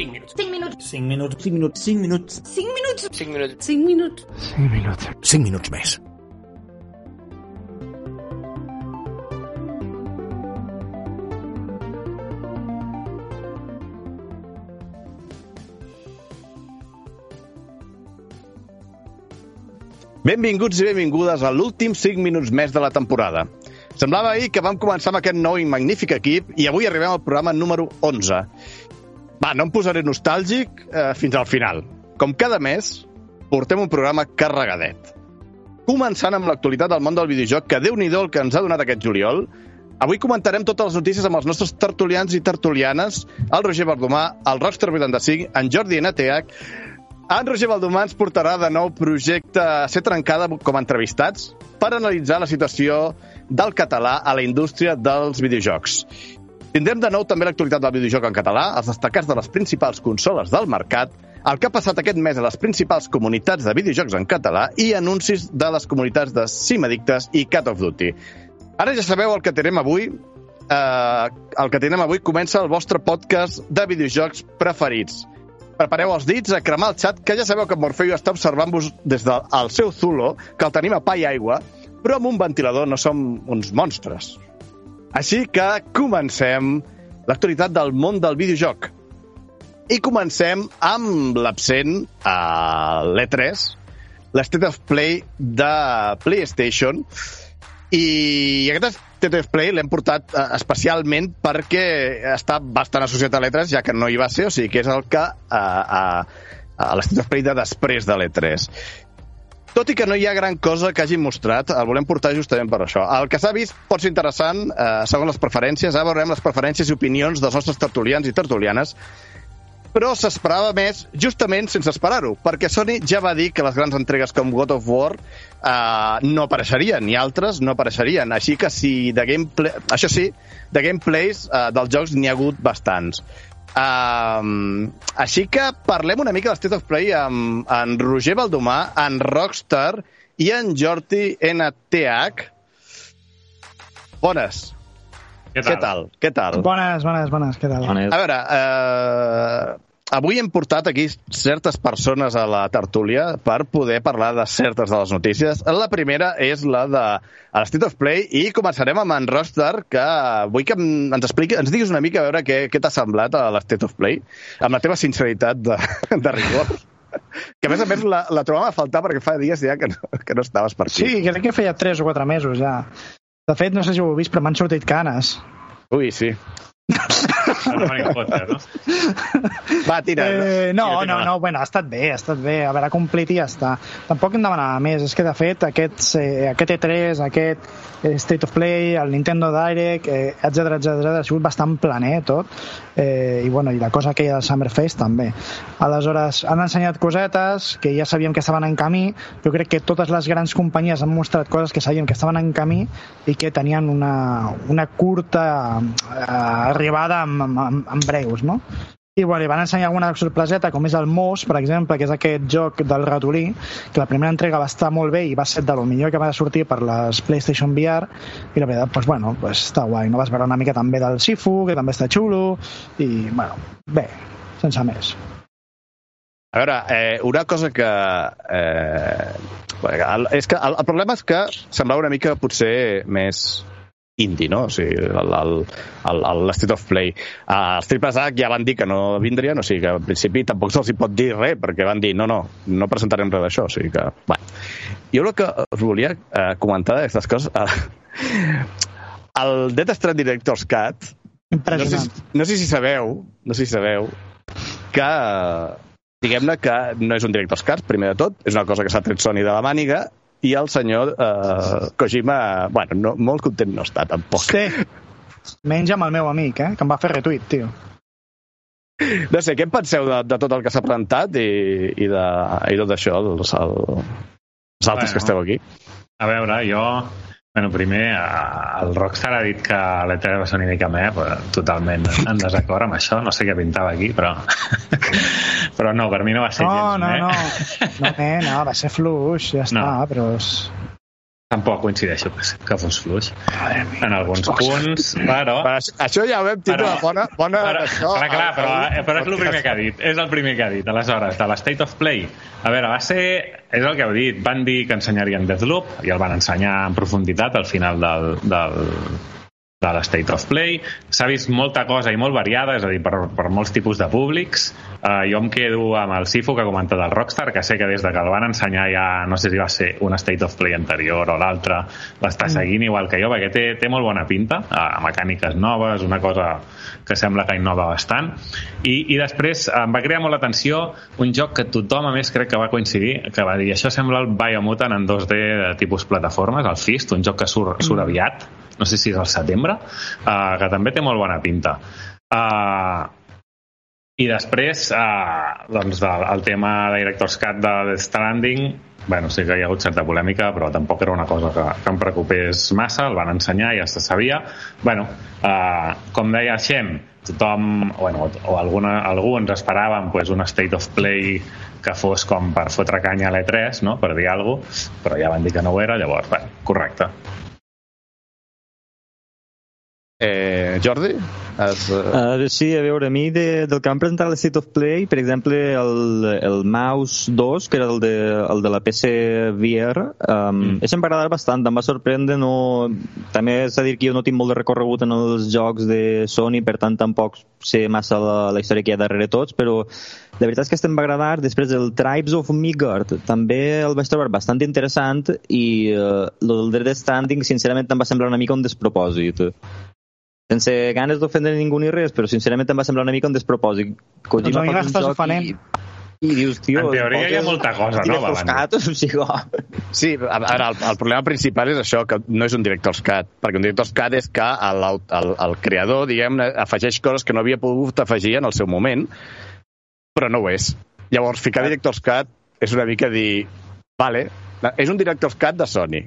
5 minuts. 5 minuts. 5 minuts. 5 minuts. 5 minuts. 5 minuts. 5 minuts. 5 minuts. 5 minuts. 5 minuts més. Benvinguts i benvingudes a l'últim 5 minuts més de la temporada. Semblava ahir que vam començar amb aquest nou i magnífic equip i avui arribem al programa número 11. Va, no em posaré nostàlgic eh, fins al final. Com cada mes, portem un programa carregadet. Començant amb l'actualitat del món del videojoc, que déu nhi el que ens ha donat aquest juliol. Avui comentarem totes les notícies amb els nostres tertulians i tertulianes, el Roger Bardomà, el Rockstar 85, en Jordi NTH, en Roger Baldomà ens portarà de nou projecte a ser trencada com a entrevistats per analitzar la situació del català a la indústria dels videojocs. Tindrem de nou també l'actualitat del videojoc en català, els destacats de les principals consoles del mercat, el que ha passat aquest mes a les principals comunitats de videojocs en català i anuncis de les comunitats de Cimadictes i Cat of Duty. Ara ja sabeu el que tenim avui. Eh, el que tenim avui comença el vostre podcast de videojocs preferits. Prepareu els dits a cremar el xat, que ja sabeu que Morfeu està observant-vos des del seu zulo, que el tenim a pa i aigua, però amb un ventilador no som uns monstres. Així que comencem l'actualitat del món del videojoc. I comencem amb l'absent a l'E3, l'State of Play de PlayStation, i aquest State of Play l'hem portat eh, especialment perquè està bastant associat a l'E3, ja que no hi va ser, o sigui que és el que eh, a, a l'State of Play de després de l'E3. Tot i que no hi ha gran cosa que hagin mostrat, el volem portar justament per això. El que s'ha vist pot ser interessant eh, segons les preferències. Ara veurem les preferències i opinions dels nostres tertulians i tertulianes però s'esperava més justament sense esperar-ho, perquè Sony ja va dir que les grans entregues com God of War eh, no apareixerien, i altres no apareixerien. Així que si de gameplay... Això sí, de gameplays eh, dels jocs n'hi ha hagut bastants. Uh, així que parlem una mica del State of Play amb en Roger Baldomà, en Rockstar i en Jordi NTH. Bones. Què Què tal? Què tal? Bones, bones, bones. Què tal? A veure, eh, avui hem portat aquí certes persones a la tertúlia per poder parlar de certes de les notícies. La primera és la de State of Play i començarem amb en Rockstar, que vull que ens expliqui, ens diguis una mica a veure què, què t'ha semblat a la State of Play, amb la teva sinceritat de, de rigor. Que a més a més la, la trobàvem a faltar perquè fa dies ja que no, que no estaves per aquí. Sí, crec que feia 3 o 4 mesos ja. De fet, no sé si ho heu vist, però m'han sortit canes. Ui, sí. Potter, no? Va, tira. Eh, no, Tira, tira, no, va. no, bueno, ha estat bé, ha estat bé. A veure, complit i ja està. Tampoc hem demanat més. És que, de fet, aquests, eh, aquest E3, aquest eh, State of Play, el Nintendo Direct, eh, etc etc ha sigut bastant planer tot. Eh, I, bueno, i la cosa aquella del Summerfest també. Aleshores, han ensenyat cosetes que ja sabíem que estaven en camí. Jo crec que totes les grans companyies han mostrat coses que sabíem que estaven en camí i que tenien una, una curta eh, arribada amb, amb, amb breus, no? I bueno, van ensenyar alguna sorpreseta, com és el Moss, per exemple, que és aquest joc del ratolí, que la primera entrega va estar molt bé i va ser de lo millor que va sortir per les PlayStation VR, i la veritat, doncs, bueno, pues, està guai. No vas veure una mica també del Sifu, que també està xulo, i, bueno, bé, sense més. A veure, eh, una cosa que... Eh, és que el, el problema és que semblava una mica potser més indie, no? O sigui, el, el, el, el State of Play. Uh, els triples A ja van dir que no vindrien, o sigui que al principi tampoc se'ls hi pot dir res, perquè van dir no, no, no presentarem res d'això, o sigui que... Bueno. Jo el que us volia eh, comentar d'aquestes coses... Eh, el Death Stranding Director's Cut, no sé, no sé si sabeu, no sé si sabeu, que diguem-ne que no és un director's cut, primer de tot, és una cosa que s'ha tret Sony de la màniga, i el senyor eh, Kojima, bueno, no, molt content no està, tampoc. Sí. Menys amb el meu amic, eh, que em va fer retweet, tio. No sé, què en penseu de, de tot el que s'ha presentat i, i, de, i tot això, els, el, els altres Bueno. que esteu aquí? A veure, jo... Bueno, primer, el Rockstar ha dit que l'E3 va ser una mica més, però totalment en desacord amb això. No sé què pintava aquí, però... però no, per mi no va ser No, gens no, meh. no. No, eh, no, va ser fluix, ja està, No. però... És... Tampoc coincideixo que, que fos fluix. En alguns punts, però... Però això, ja ho vam tindre Però- bona... bona Però, això, clar, clar, però, però és el primer que ha dit. És el primer que ha dit, aleshores, de l'State of Play. A veure, va ser... És el que heu dit. Van dir que ensenyarien Deathloop i el van ensenyar en profunditat al final del, del, de l'State of Play. S'ha vist molta cosa i molt variada, és a dir, per, per molts tipus de públics. Uh, jo em quedo amb el Sifu que ha comentat el Rockstar, que sé que des de que el van ensenyar ja, no sé si va ser un State of Play anterior o l'altre, l'està seguint igual que jo, perquè té, té molt bona pinta, uh, mecàniques noves, una cosa que sembla que innova bastant. I, i després em va crear molt l'atenció un joc que tothom, a més, crec que va coincidir, que va dir, això sembla el Biomutant en 2D de tipus plataformes, el Fist, un joc que surt, surt aviat, no sé si és al setembre, uh, que també té molt bona pinta. Uh, I després, uh, doncs, el tema de Director's Cut de Death Stranding, bueno, sí que hi ha hagut certa polèmica, però tampoc era una cosa que, que em preocupés massa, el van ensenyar, ja se sabia. bueno, uh, com deia Xem, tothom, bueno, o alguna, alguns esperaven pues, un state of play que fos com per fotre canya a l'E3, no? per dir alguna cosa, però ja van dir que no ho era, llavors, bueno, correcte. Eh, Jordi? Has, uh... Uh, sí, a veure, a mi de, del que han presentat a State of Play, per exemple, el, el Mouse 2, que era el de, el de la PC VR, um, mm. això em va agradar bastant, em va sorprendre, no... també s'ha de dir que jo no tinc molt de recorregut en els jocs de Sony, per tant tampoc sé massa la, la història que hi ha darrere tots, però la veritat és que este em va agradar. Després el Tribes of Midgard també el vaig trobar bastant interessant i uh, el del Standing sincerament em va semblar una mica un despropòsit sense ganes d'ofendre ningú ni res, però sincerament em va semblar una mica un despropòsit. Doncs a mi m'estàs ofenent. I, i dius, tio... En teoria hi ha molta cosa Els Dani. catos, o sigui, oh. Sí, a veure, el, el problema principal és això, que no és un director's cut, perquè un director's cut és que el, el, el creador, diguem afegeix coses que no havia pogut afegir en el seu moment, però no ho és. Llavors, ficar director's cut és una mica dir, vale, és un director's cut de Sony,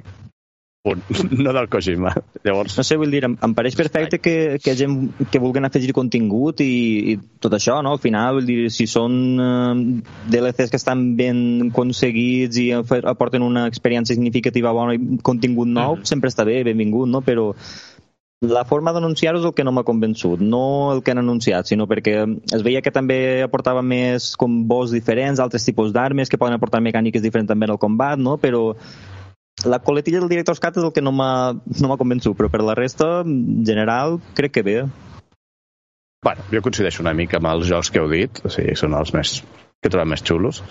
punt, no del Kojima. Llavors, No sé, vull dir, em, em pareix perfecte que, que gent que vulguen afegir contingut i, i tot això, no? Al final, vull dir, si són eh, DLCs que estan ben aconseguits i aporten una experiència significativa bona i contingut nou, Mhm. sempre està bé, benvingut, no? Però la forma d'anunciar-ho és el que no m'ha convençut, no el que han anunciat, sinó perquè es veia que també aportava més combos diferents, altres tipus d'armes que poden aportar mecàniques diferents també en el combat, no? Però la coletilla del Director's Cut és el que no m'ha no m'ha convençut, però per la resta, en general, crec que bé. bueno, jo coincideixo una mica amb els jocs que heu dit, o sigui, són els més que trobem més xulos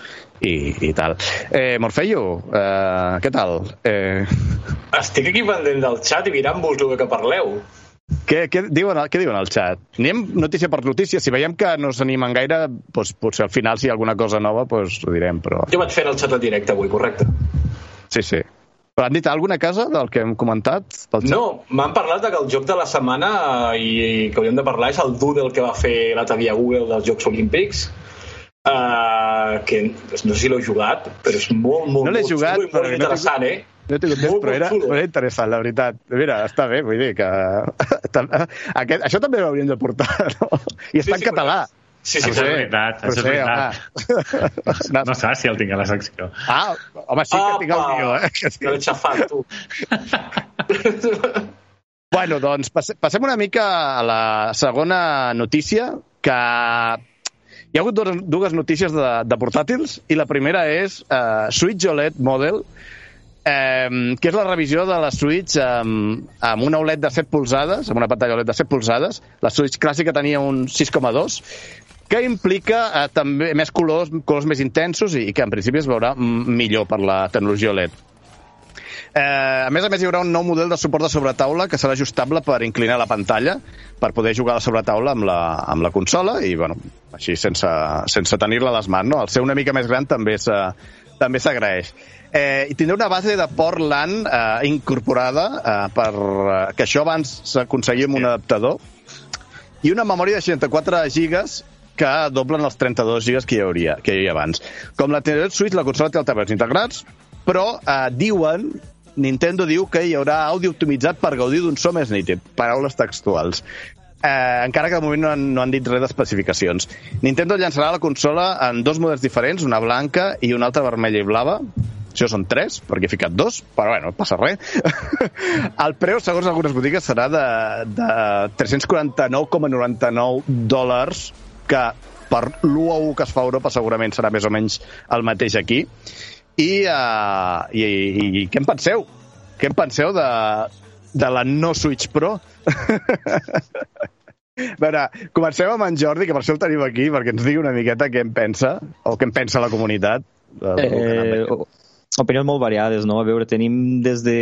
i, i tal. Eh, Morfeio, eh, què tal? Eh, Estic aquí pendent del xat i mirant-vos el que parleu. què, què, diuen, què diuen al xat? Anem notícia per notícia. Si veiem que no s'animen gaire, doncs, potser al final, si hi ha alguna cosa nova, doncs ho direm, però... Jo vaig fent el xat en directe avui, correcte. Sí, sí. Però han dit alguna cosa del que hem comentat? Pel? No, m'han parlat de que el joc de la setmana i, i que hauríem de parlar és el Doodle que va fer l'altre dia Google dels Jocs Olímpics uh, que no sé si l'heu jugat però és molt, molt, No molt jugat, xulo i però molt no he interessant, eh? No he tingut temps, però era, però era interessant, la veritat. Mira, està bé, vull dir que... Aquest, això també ho hauríem de portar, no? I està Sí, en sí, català. Sí, sí, Això és sí. veritat, això és veritat. home. No sé si el tinc a la secció. Ah, home, sí que tinc el guió, eh? Que sí. L'he xafat, tu. Bueno, doncs passe- passem una mica a la segona notícia, que hi ha hagut dues, notícies de, de portàtils, i la primera és uh, Switch OLED Model, eh, que és la revisió de la Switch amb, amb una OLED de 7 polzades, amb una pantalla OLED de 7 polzades. La Switch clàssica tenia un 6,2, que implica eh, també més colors, colors més intensos i que en principi es veurà millor per la tecnologia OLED. Eh, a més a més, hi haurà un nou model de suport de sobretaula que serà ajustable per inclinar la pantalla per poder jugar a la sobretaula amb la, amb la consola i, bueno, així sense, sense tenir-la a les mans. No? El ser una mica més gran també s'ha- també s'agraeix. Eh, I tindrà una base de port LAN eh, incorporada eh, per, eh, que això abans s'aconseguia amb un adaptador i una memòria de 64 gigas que doblen els 32 gigas que hi hauria, que hi havia abans. Com la Nintendo Switch, la consola té altaveus integrats, però eh, diuen Nintendo diu que hi haurà àudio optimitzat per gaudir d'un so més nítid. Paraules textuals. Eh, encara que de moment no han, no han dit res d'especificacions. Nintendo llançarà la consola en dos models diferents, una blanca i una altra vermella i blava. Això són tres, perquè he ficat dos, però bueno, no passa res. el preu, segons algunes botigues, serà de, de 349,99 dòlars, que per l'1 a 1 que es fa a Europa segurament serà més o menys el mateix aquí. I, uh, i, i, i què en penseu? Què en penseu de, de la no Switch Pro? A veure, comencem amb en Jordi, que per això el tenim aquí, perquè ens digui una miqueta què en pensa, o què en pensa la comunitat. Eh, opinions molt variades, no? A veure, tenim des de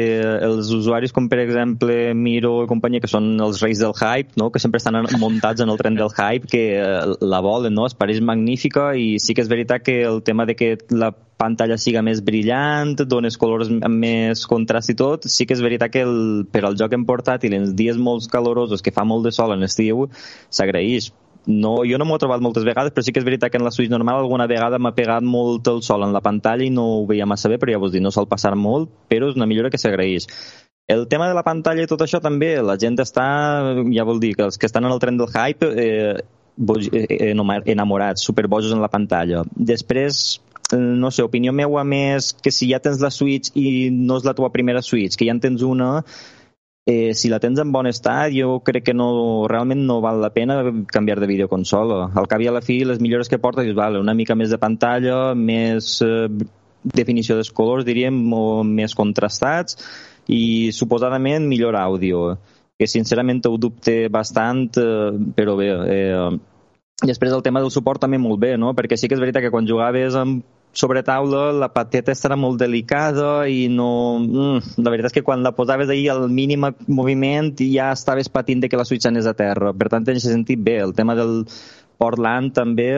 els usuaris com, per exemple, Miro i companyia, que són els reis del hype, no? Que sempre estan muntats en el tren del hype, que eh, la volen, no? Es pareix magnífica i sí que és veritat que el tema de que la pantalla siga més brillant, dones colors amb més contrast i tot, sí que és veritat que el, per al joc en portàtil, en dies molt calorosos, que fa molt de sol en estiu, s'agraeix, no, jo no m'ho he trobat moltes vegades, però sí que és veritat que en la Switch normal alguna vegada m'ha pegat molt el sol en la pantalla i no ho veia massa bé, però ja vos dic, no sol passar molt, però és una millora que s'agraeix. El tema de la pantalla i tot això també, la gent està, ja vol dir, que els que estan en el tren del hype, eh, eh enamorats, superbojos en la pantalla. Després, no sé, opinió meua més que si ja tens la Switch i no és la teva primera Switch, que ja en tens una, eh, si la tens en bon estat, jo crec que no, realment no val la pena canviar de videoconsola. Al cap i a la fi, les millores que porta, dius, vale, una mica més de pantalla, més eh, definició dels colors, diríem, o més contrastats, i suposadament millor àudio, que sincerament ho dubte bastant, eh, però bé, eh, després el tema del suport també molt bé, no? perquè sí que és veritat que quan jugaves amb sobre taula la pateta estarà molt delicada i no... Mm, la veritat és que quan la posaves ahir al mínim moviment ja estaves patint de que la Switch anés a terra. Per tant, en aquest sentit, bé, el tema del Portland també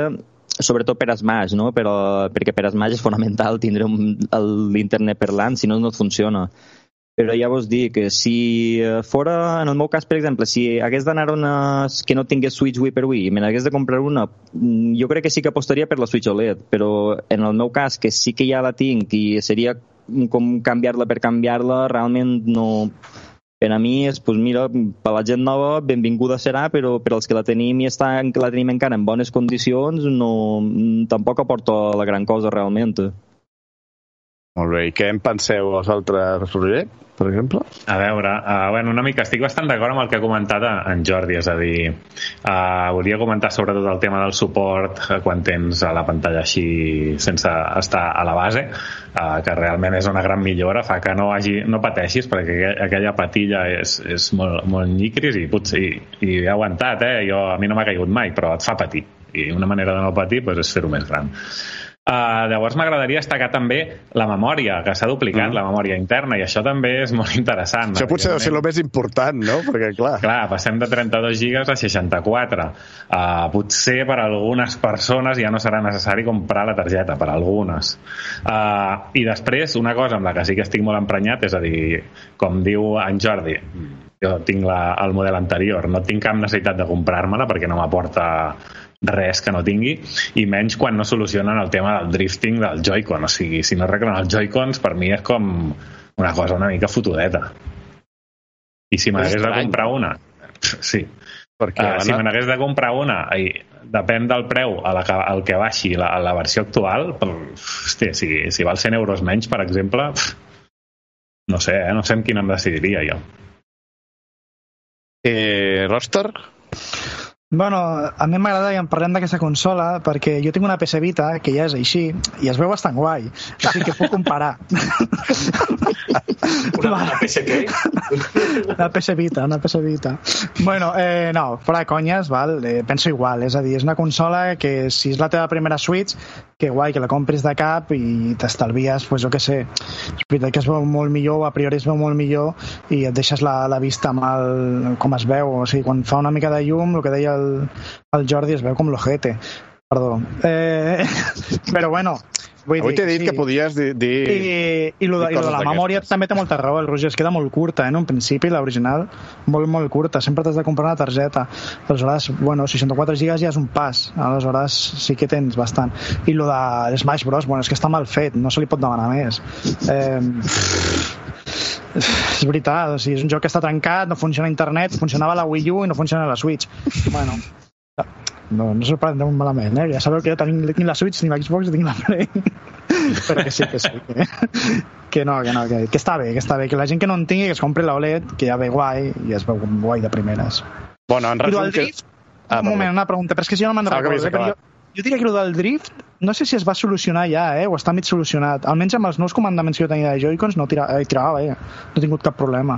sobretot per Smash, no? Però, perquè per Smash és fonamental tindre l'internet per LAN, si no, no funciona però ja vos dic que si eh, fora, en el meu cas, per exemple, si hagués d'anar una que no tingués Switch Wii per Wii i me n'hagués de comprar una, mm, jo crec que sí que apostaria per la Switch OLED, però en el meu cas, que sí que ja la tinc i seria com canviar-la per canviar-la, realment no... Per a mi és, pues mira, per la gent nova, benvinguda serà, però per als que la tenim i estan, que la tenim encara en bones condicions, no, tampoc aporta la gran cosa realment. Molt bé, i què en penseu vosaltres, Roger, per exemple? A veure, uh, bueno, una mica estic bastant d'acord amb el que ha comentat en Jordi, és a dir, uh, volia comentar sobretot el tema del suport uh, quan tens a la pantalla així sense estar a la base, uh, que realment és una gran millora, fa que no, hagi, no pateixis, perquè aquella patilla és, és molt, molt nyicris i potser i, i he aguantat, eh? Jo, a mi no m'ha caigut mai, però et fa patir. I una manera de no patir pues, és fer-ho més gran. Uh, llavors m'agradaria destacar també la memòria, que s'ha duplicat, mm. la memòria interna, i això també és molt interessant. Això potser deu ser el més important, no? Perquè, clar... Clar, passem de 32 gigas a 64. Uh, potser per a algunes persones ja no serà necessari comprar la targeta, per a algunes. Uh, I després, una cosa amb la que sí que estic molt emprenyat, és a dir, com diu en Jordi, jo tinc la, el model anterior, no tinc cap necessitat de comprar-me-la perquè no m'aporta res que no tingui, i menys quan no solucionen el tema del drifting del Joy-Con. O sigui, si no arreglen els Joy-Cons, per mi és com una cosa una mica fotudeta. I si m'hagués de comprar una... Sí. Perquè, uh, si me n'hagués de comprar una, i depèn del preu a la que, al que baixi la, la versió actual, hòstia, si, si val 100 euros menys, per exemple, no sé, eh? no sé en quin em decidiria jo. Eh, Roster? Bueno, a mi m'agrada que en parlem d'aquesta consola perquè jo tinc una PS Vita que ja és així i es veu bastant guai, així que puc comparar. Una, una PS què? Una PS Vita, una PS Vita. Bueno, eh, no, fora de conyes, val? Eh, penso igual, és a dir, és una consola que si és la teva primera Switch, que guai, que la compris de cap i t'estalvies, pues, jo què sé, és veritat que es veu molt millor, a priori es veu molt millor i et deixes la, la vista mal com es veu, o sigui, quan fa una mica de llum, el que deia el, el Jordi es veu com l'ojete, perdó. Eh, però bueno, Vull Avui t'he dit sí. que podies dir... dir... I, i, lo de, dir i lo de la memòria també té molta raó, el Roger, es queda molt curta, eh, en un principi, l'original, molt, molt curta, sempre t'has de comprar una targeta. Aleshores, bueno, 64 gigas ja és un pas, aleshores sí que tens bastant. I lo de Smash Bros, bueno, és que està mal fet, no se li pot demanar més. Eh, és veritat, o sigui, és un joc que està trencat, no funciona a internet, funcionava a la Wii U i no funciona a la Switch. Bueno, no, no s'ho prendreu malament, eh? Ja sabeu que jo tinc, tinc la Switch, tinc la Xbox tinc la Play. Però que sí, que sí. Que, que no, que no, que, que està bé, que està bé. Que la gent que no en tingui, que es compri l'OLED, que ja ve guai, i es veu guai de primeres. Bueno, en I resum... Que... drift, un moment, una pregunta, però és que si jo no me'n Ah, recordo. Eh? Jo, diria que el del drift, no sé si es va solucionar ja, eh? o està mig solucionat. Almenys amb els nous comandaments que jo tenia de Joy-Cons no tira, eh, tirava bé. No he tingut cap problema.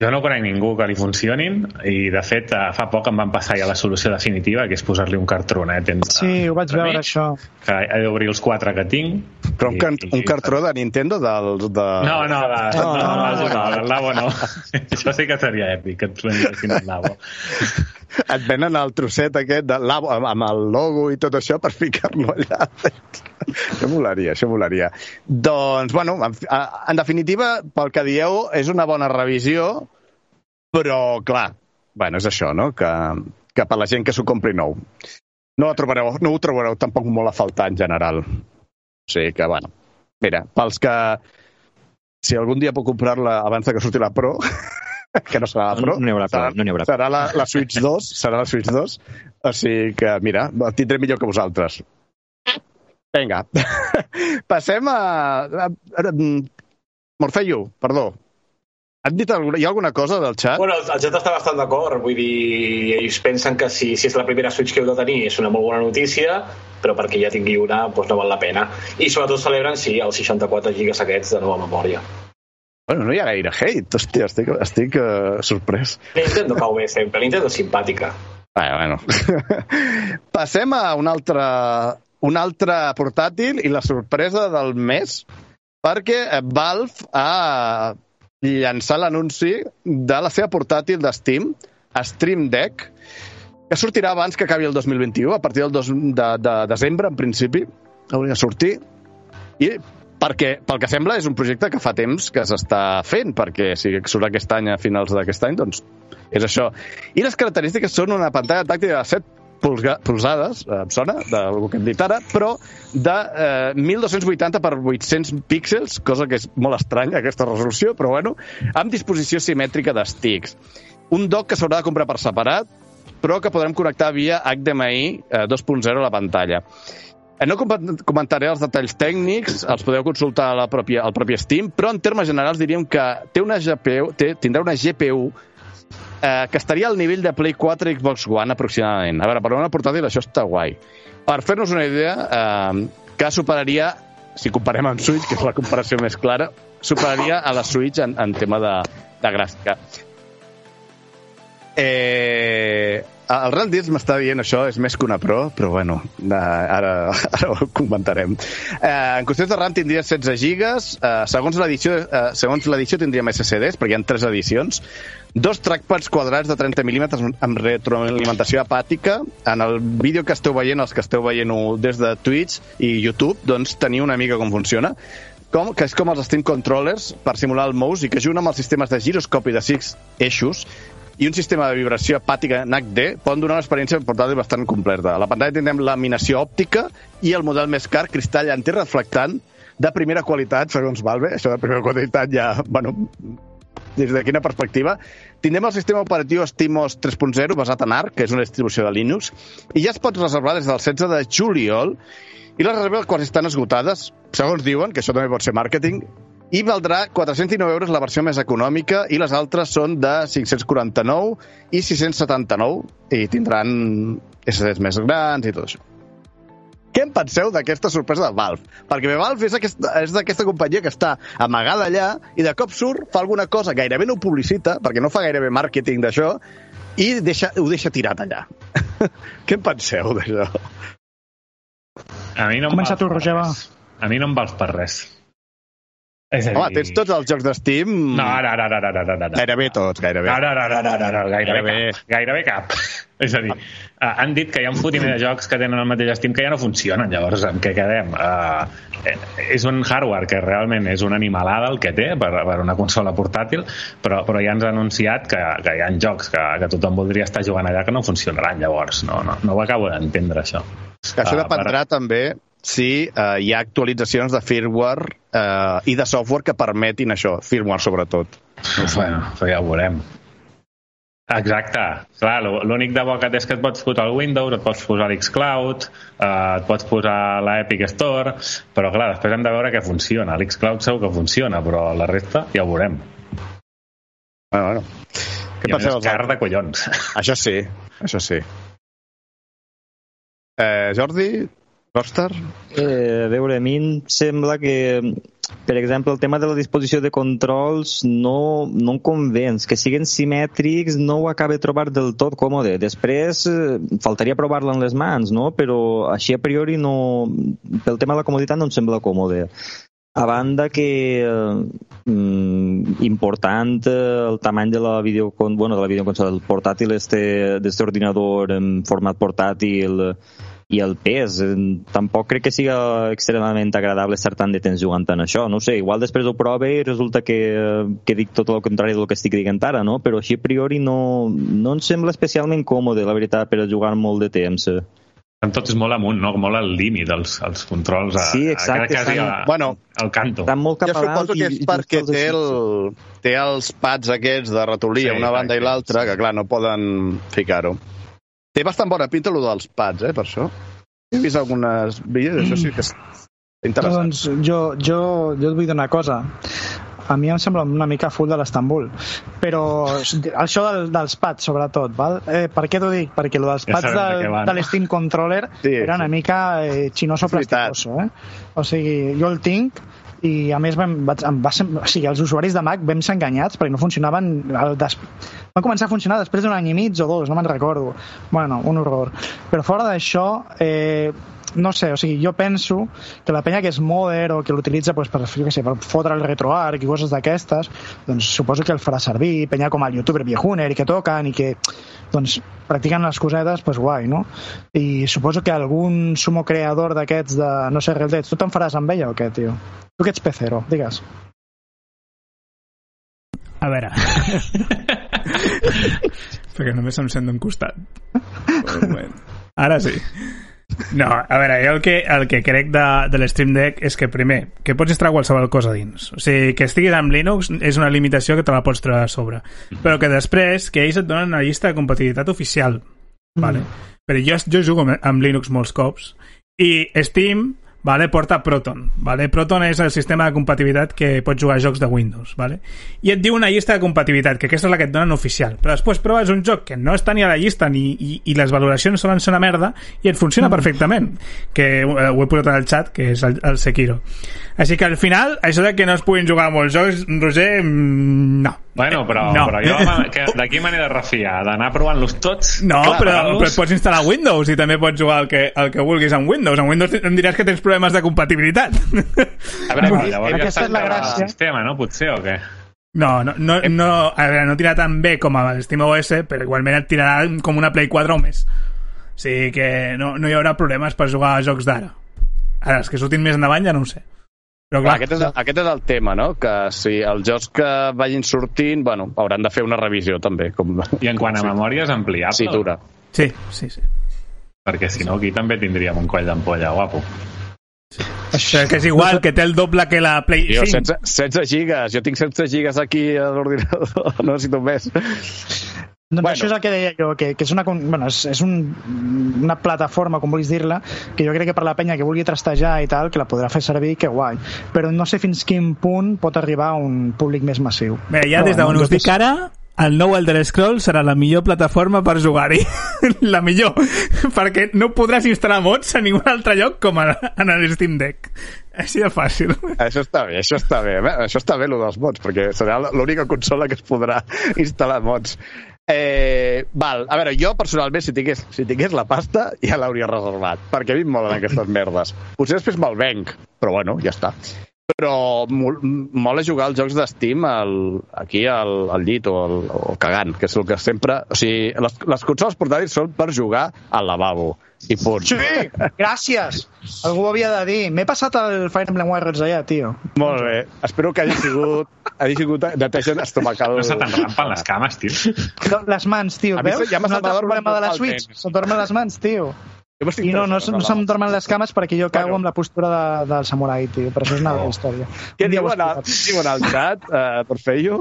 Jo no conec ningú que li funcionin i, de fet, eh, fa poc em van passar ja la solució definitiva, que és posar-li un cartronet entre... Sí, ho vaig veure, mig, això. Que he d'obrir els quatre que tinc. Però un, i- can... i- un cartró de Nintendo del... De... No, no, de, no, No, no, no, no, no, Labo no. Això sí que seria èpic, que ens vendressin el Labo. Et venen el trosset aquest de amb, el logo i tot això per ficar-lo allà. això molaria, això molaria. Doncs, bueno, en, en definitiva, pel que dieu, és una bona revisió, però, clar, bueno, és això, no?, que, que per la gent que s'ho compri nou. No trobareu, no ho trobareu tampoc molt a faltar en general. O sigui que, bueno, mira, pels que... Si algun dia puc comprar-la abans que surti la Pro, que no serà la Pro, No n'hi haurà serà, no n'hi haurà serà la, la Switch 2, serà la Switch 2, o sigui que, mira, el tindré millor que vosaltres. Vinga, passem a... a, a, a Morfeio, perdó. Han dit alguna, hi ha alguna cosa del xat? Bueno, el, el Jet està bastant d'acord, vull dir, ells pensen que si, si és la primera Switch que heu de tenir és una molt bona notícia, però perquè ja tingui una doncs no val la pena. I sobretot celebren, sí, els 64 gigas aquests de nova memòria. Bueno, no hi ha gaire hate, hòstia, estic, estic uh, sorprès. Nintendo cau bé sempre, Nintendo és simpàtica. Bueno, bueno. Passem a un altre, un altre portàtil i la sorpresa del mes, perquè eh, Valve ha llançat l'anunci de la seva portàtil de Steam, Stream Deck, que sortirà abans que acabi el 2021, a partir del dos, de, de desembre, en principi, hauria de sortir. I perquè, pel que sembla, és un projecte que fa temps que s'està fent, perquè si surt aquest any a finals d'aquest any, doncs és això. I les característiques són una pantalla tàctil de 7 pulga, polzades, eh, em sona, del que hem dit ara, però de eh, 1280 per 800 píxels, cosa que és molt estranya, aquesta resolució, però bueno, amb disposició simètrica d'estics. Un dock que s'haurà de comprar per separat, però que podrem connectar via HDMI eh, 2.0 a la pantalla. Eh, No com- comentaré els detalls tècnics, els podeu consultar a la pròpia, al propi Steam, però en termes generals diríem que té una GPU, té, tindrà una GPU eh, que estaria al nivell de Play 4 i Xbox One aproximadament. A veure, per una portàtil això està guai. Per fer-nos una idea, eh, que superaria, si comparem amb Switch, que és la comparació més clara, superaria a la Switch en, en tema de, de gràfica. Eh, el Real Deals m'està dient això, és més que una Pro, però bueno, eh, ara, ara ho comentarem. Eh, en qüestions de RAM tindria 16 gigas, eh, segons l'edició eh, segons l'edició tindríem SSDs, perquè hi ha tres edicions, dos trackpads quadrats de 30 mm amb retroalimentació apàtica. En el vídeo que esteu veient, els que esteu veient-ho des de Twitch i YouTube, doncs teniu una mica com funciona com, que és com els Steam Controllers per simular el mouse i que juguen amb els sistemes de giroscopi de 6 eixos i un sistema de vibració apàtica en HD poden donar una experiència portàtil bastant completa. A la pantalla tindrem laminació òptica i el model més car, cristall antireflectant de primera qualitat, segons Valve. Això de primera qualitat ja, bueno, des de quina perspectiva. Tindrem el sistema operatiu SteamOS 3.0 basat en Arc, que és una distribució de Linux, i ja es pot reservar des del 16 de juliol i les reserves quan estan esgotades, segons diuen, que això també pot ser màrqueting, i valdrà 409 euros la versió més econòmica i les altres són de 549 i 679 i tindran SSDs més grans i tot això. Què en penseu d'aquesta sorpresa de Valve? Perquè bé, Valve és aquesta, és d'aquesta companyia que està amagada allà i de cop surt, fa alguna cosa, gairebé no ho publicita, perquè no fa gairebé màrqueting d'això, i deixa, ho deixa tirat allà. Què en penseu d'això? A mi no em Comença vals tu, per Roger, va. res. A mi no em vals per res. És a dir... Home, tens tots els jocs d'Steam... No, no, no, no, no, no, no, no. Gairebé tots, gairebé. No, no, no, no, no, no, no gairebé, Gairebé. cap. Gairebé cap. És a dir, uh, han dit que hi ha un fotimer de jocs que tenen el mateix Steam que ja no funcionen, llavors en què quedem? Uh, és un hardware que realment és una animalada el que té per, per una consola portàtil, però, però ja ens ha anunciat que, que hi ha jocs que, que tothom voldria estar jugant allà que no funcionaran, llavors no, no, no ho acabo d'entendre, això. Que això Ah, dependrà també si eh, hi ha actualitzacions de firmware eh, i de software que permetin això, firmware sobretot. Bueno, ja ho veurem. Exacte. Clar, lo- l'únic de bo que té és que et pots posar al Windows, et pots posar l'xCloud, eh, et pots posar l'Epic Store, però clar, després hem de veure què funciona. L'xCloud segur que funciona, però la resta ja ho veurem. Bueno, bueno. Què I a més penseu? és car de collons. Això sí, això sí. Eh, Jordi? Rockstar? Eh, a veure, a mi em sembla que, per exemple, el tema de la disposició de controls no, no em convenç. Que siguin simètrics no ho acaba de trobar del tot còmode. Després, eh, faltaria provar-la en les mans, no? Però així a priori no... Pel tema de la comoditat no em sembla còmode. A banda que eh, mm, important eh, el tamany de la videocon, bueno, de la videoconsola, el portàtil este, ordinador en format portàtil eh, i el pes. eh, Tampoc crec que siga extremadament agradable estar tant de temps jugant en això. No ho sé, igual després ho prove i resulta que, eh, que dic tot el contrari del que estic dient ara, no? Però així a priori no, no em sembla especialment còmode, la veritat, per a jugar molt de temps. eh. Estan tots molt amunt, no? molt al límit, els, els controls. A, Sí, exacte, A, estan- a, Bueno, al canto. Estan molt cap Jo a suposo que i- és i perquè té, el, té els pads aquests de ratolí Sí, a una banda i l'altra, que clar, no poden ficar-ho. Té bastant bona pinta allò dels pads, eh, per això. He vist algunes vídeos, això sí que és interessant. Doncs jo, jo, jo et vull dir una cosa. A mi em sembla una mica full de l'Estambul. Però això del, dels pads, sobretot, val? Eh, per què t'ho dic? Perquè lo dels Ja pads sabem de de, l'Steam Controller Sí, era una sí. mica eh, xinoso plasticoso, eh? O sigui, jo el tinc i a més vam, vaig, em va, sem- o sigui, els usuaris de Mac vam ser enganyats perquè no funcionaven el des... van començar a funcionar després d'un any i mig o dos, no me'n recordo. Bueno, un horror. Però fora d'això eh, no sé, o sigui, jo penso que la penya que és modder o que l'utilitza pues, per, jo què sé, per fotre el retroarc i coses d'aquestes, doncs suposo que el farà servir, penya com el youtuber Viejuner i que toquen i que doncs, practiquen les cosetes, pues guai, no? I suposo que algun sumo creador d'aquests de, no sé, Real Dead, tu te'n faràs amb ella o què, tio? Tu que ets pecero, digues. A veure... Perquè només em sent d'un costat. Un moment. Ara sí. No, a veure, jo el que, el que crec de, de l'Stream Deck és que, primer, que pots instal·lar qualsevol cosa dins. O sigui, que estiguis amb Linux és una limitació que te la pots treure a sobre. Però que després, que ells et donen una llista de compatibilitat oficial. Vale? Però jo, jo jugo amb- amb Linux molts cops i Steam vale, porta Proton. Vale? Proton és el sistema de compatibilitat que pots jugar a jocs de Windows. Vale? I et diu una llista de compatibilitat, que aquesta és la que et donen oficial. Però després proves un joc que no està ni a la llista ni, i, i les valoracions solen ser una merda i et funciona perfectament. Que eh, ho he posat al chat, que és el, el Sekiro. Així que al final, això de que no es puguin jugar a molts jocs, Roger, mm, no. Bueno, però, No. però jo que- de qui me n'he de refiar? D'anar provant-los tots? No, Clar, però, però pots instal·lar Windows i també pots jugar el que, el que vulguis amb Windows. En Windows em diràs que tens problemes de compatibilitat. A veure, Bueno, llavors ja està és la gràcia. sistema, no? Potser, o què? No, no, no, no, a veure, no tira tan bé com a SteamOS, però igualment et tirarà com una Play 4 o més. O sigui que no, no hi haurà problemes per jugar a jocs d'ara. Ara, els que surtin més endavant ja no ho sé. Però Clar, aquest, és, aquest és el tema, no? Que si els jocs que vagin sortint, bueno, hauran de fer una revisió també. Com... I en quant a memòria és ampliable? Sí, dura. sí, sí, sí. Perquè si no, aquí també tindríem un coll d'ampolla guapo. Això que és igual, que té el doble que la Play Jo, 5. 16, 16 gigas, jo tinc 16 gigas aquí a l'ordinador, no necessito més. Doncs Bueno. això és el que deia jo, que, que és, una, bueno, és, és un, una plataforma, com vulguis dir-la, que jo crec que per la penya que vulgui trastejar i tal, que la podrà fer servir, que guai. Però no sé fins quin punt pot arribar a un públic més massiu. Bé, ja Però, des d'on us dic ara, el nou Elder Scrolls serà la millor plataforma per jugar-hi. la millor. Perquè no podràs instal·lar mods a ningun altre lloc com a, en el Steam Deck. Així de fàcil. Això està bé, això està bé. Bé, Això està bé, el dels mods, perquè serà l'única consola que es podrà instal·lar mods. Eh, val, a veure, jo personalment, si tingués, si tingués la pasta, ja l'hauria reservat, perquè a mi em molen aquestes merdes. Potser després me'l venc, però bueno, ja està. però mol- mola jugar als jocs d'Steam al, aquí al, al llit o, al, cagant, que és el que sempre... O sigui, les, les consoles portàtils són per jugar al lavabo, i punt. Sí, gràcies. Algú ho havia de dir. M'he passat el Fire Emblem Warriors allà, tio. Molt bé. Espero que hagi sigut, hagi sigut neteja estomacal. No se te'n rampen les cames, tio. No, Les mans, tio, A veus? ja m'ha Un altre problema de la Switch. Se'm dormen les mans, tio. I no, no, no per se'm dormen les cames perquè jo cago Bueno. amb la postura de, del samurai, tio. Però això és una altra història. Què diuen, al, diuen al xat, uh, per fer-ho?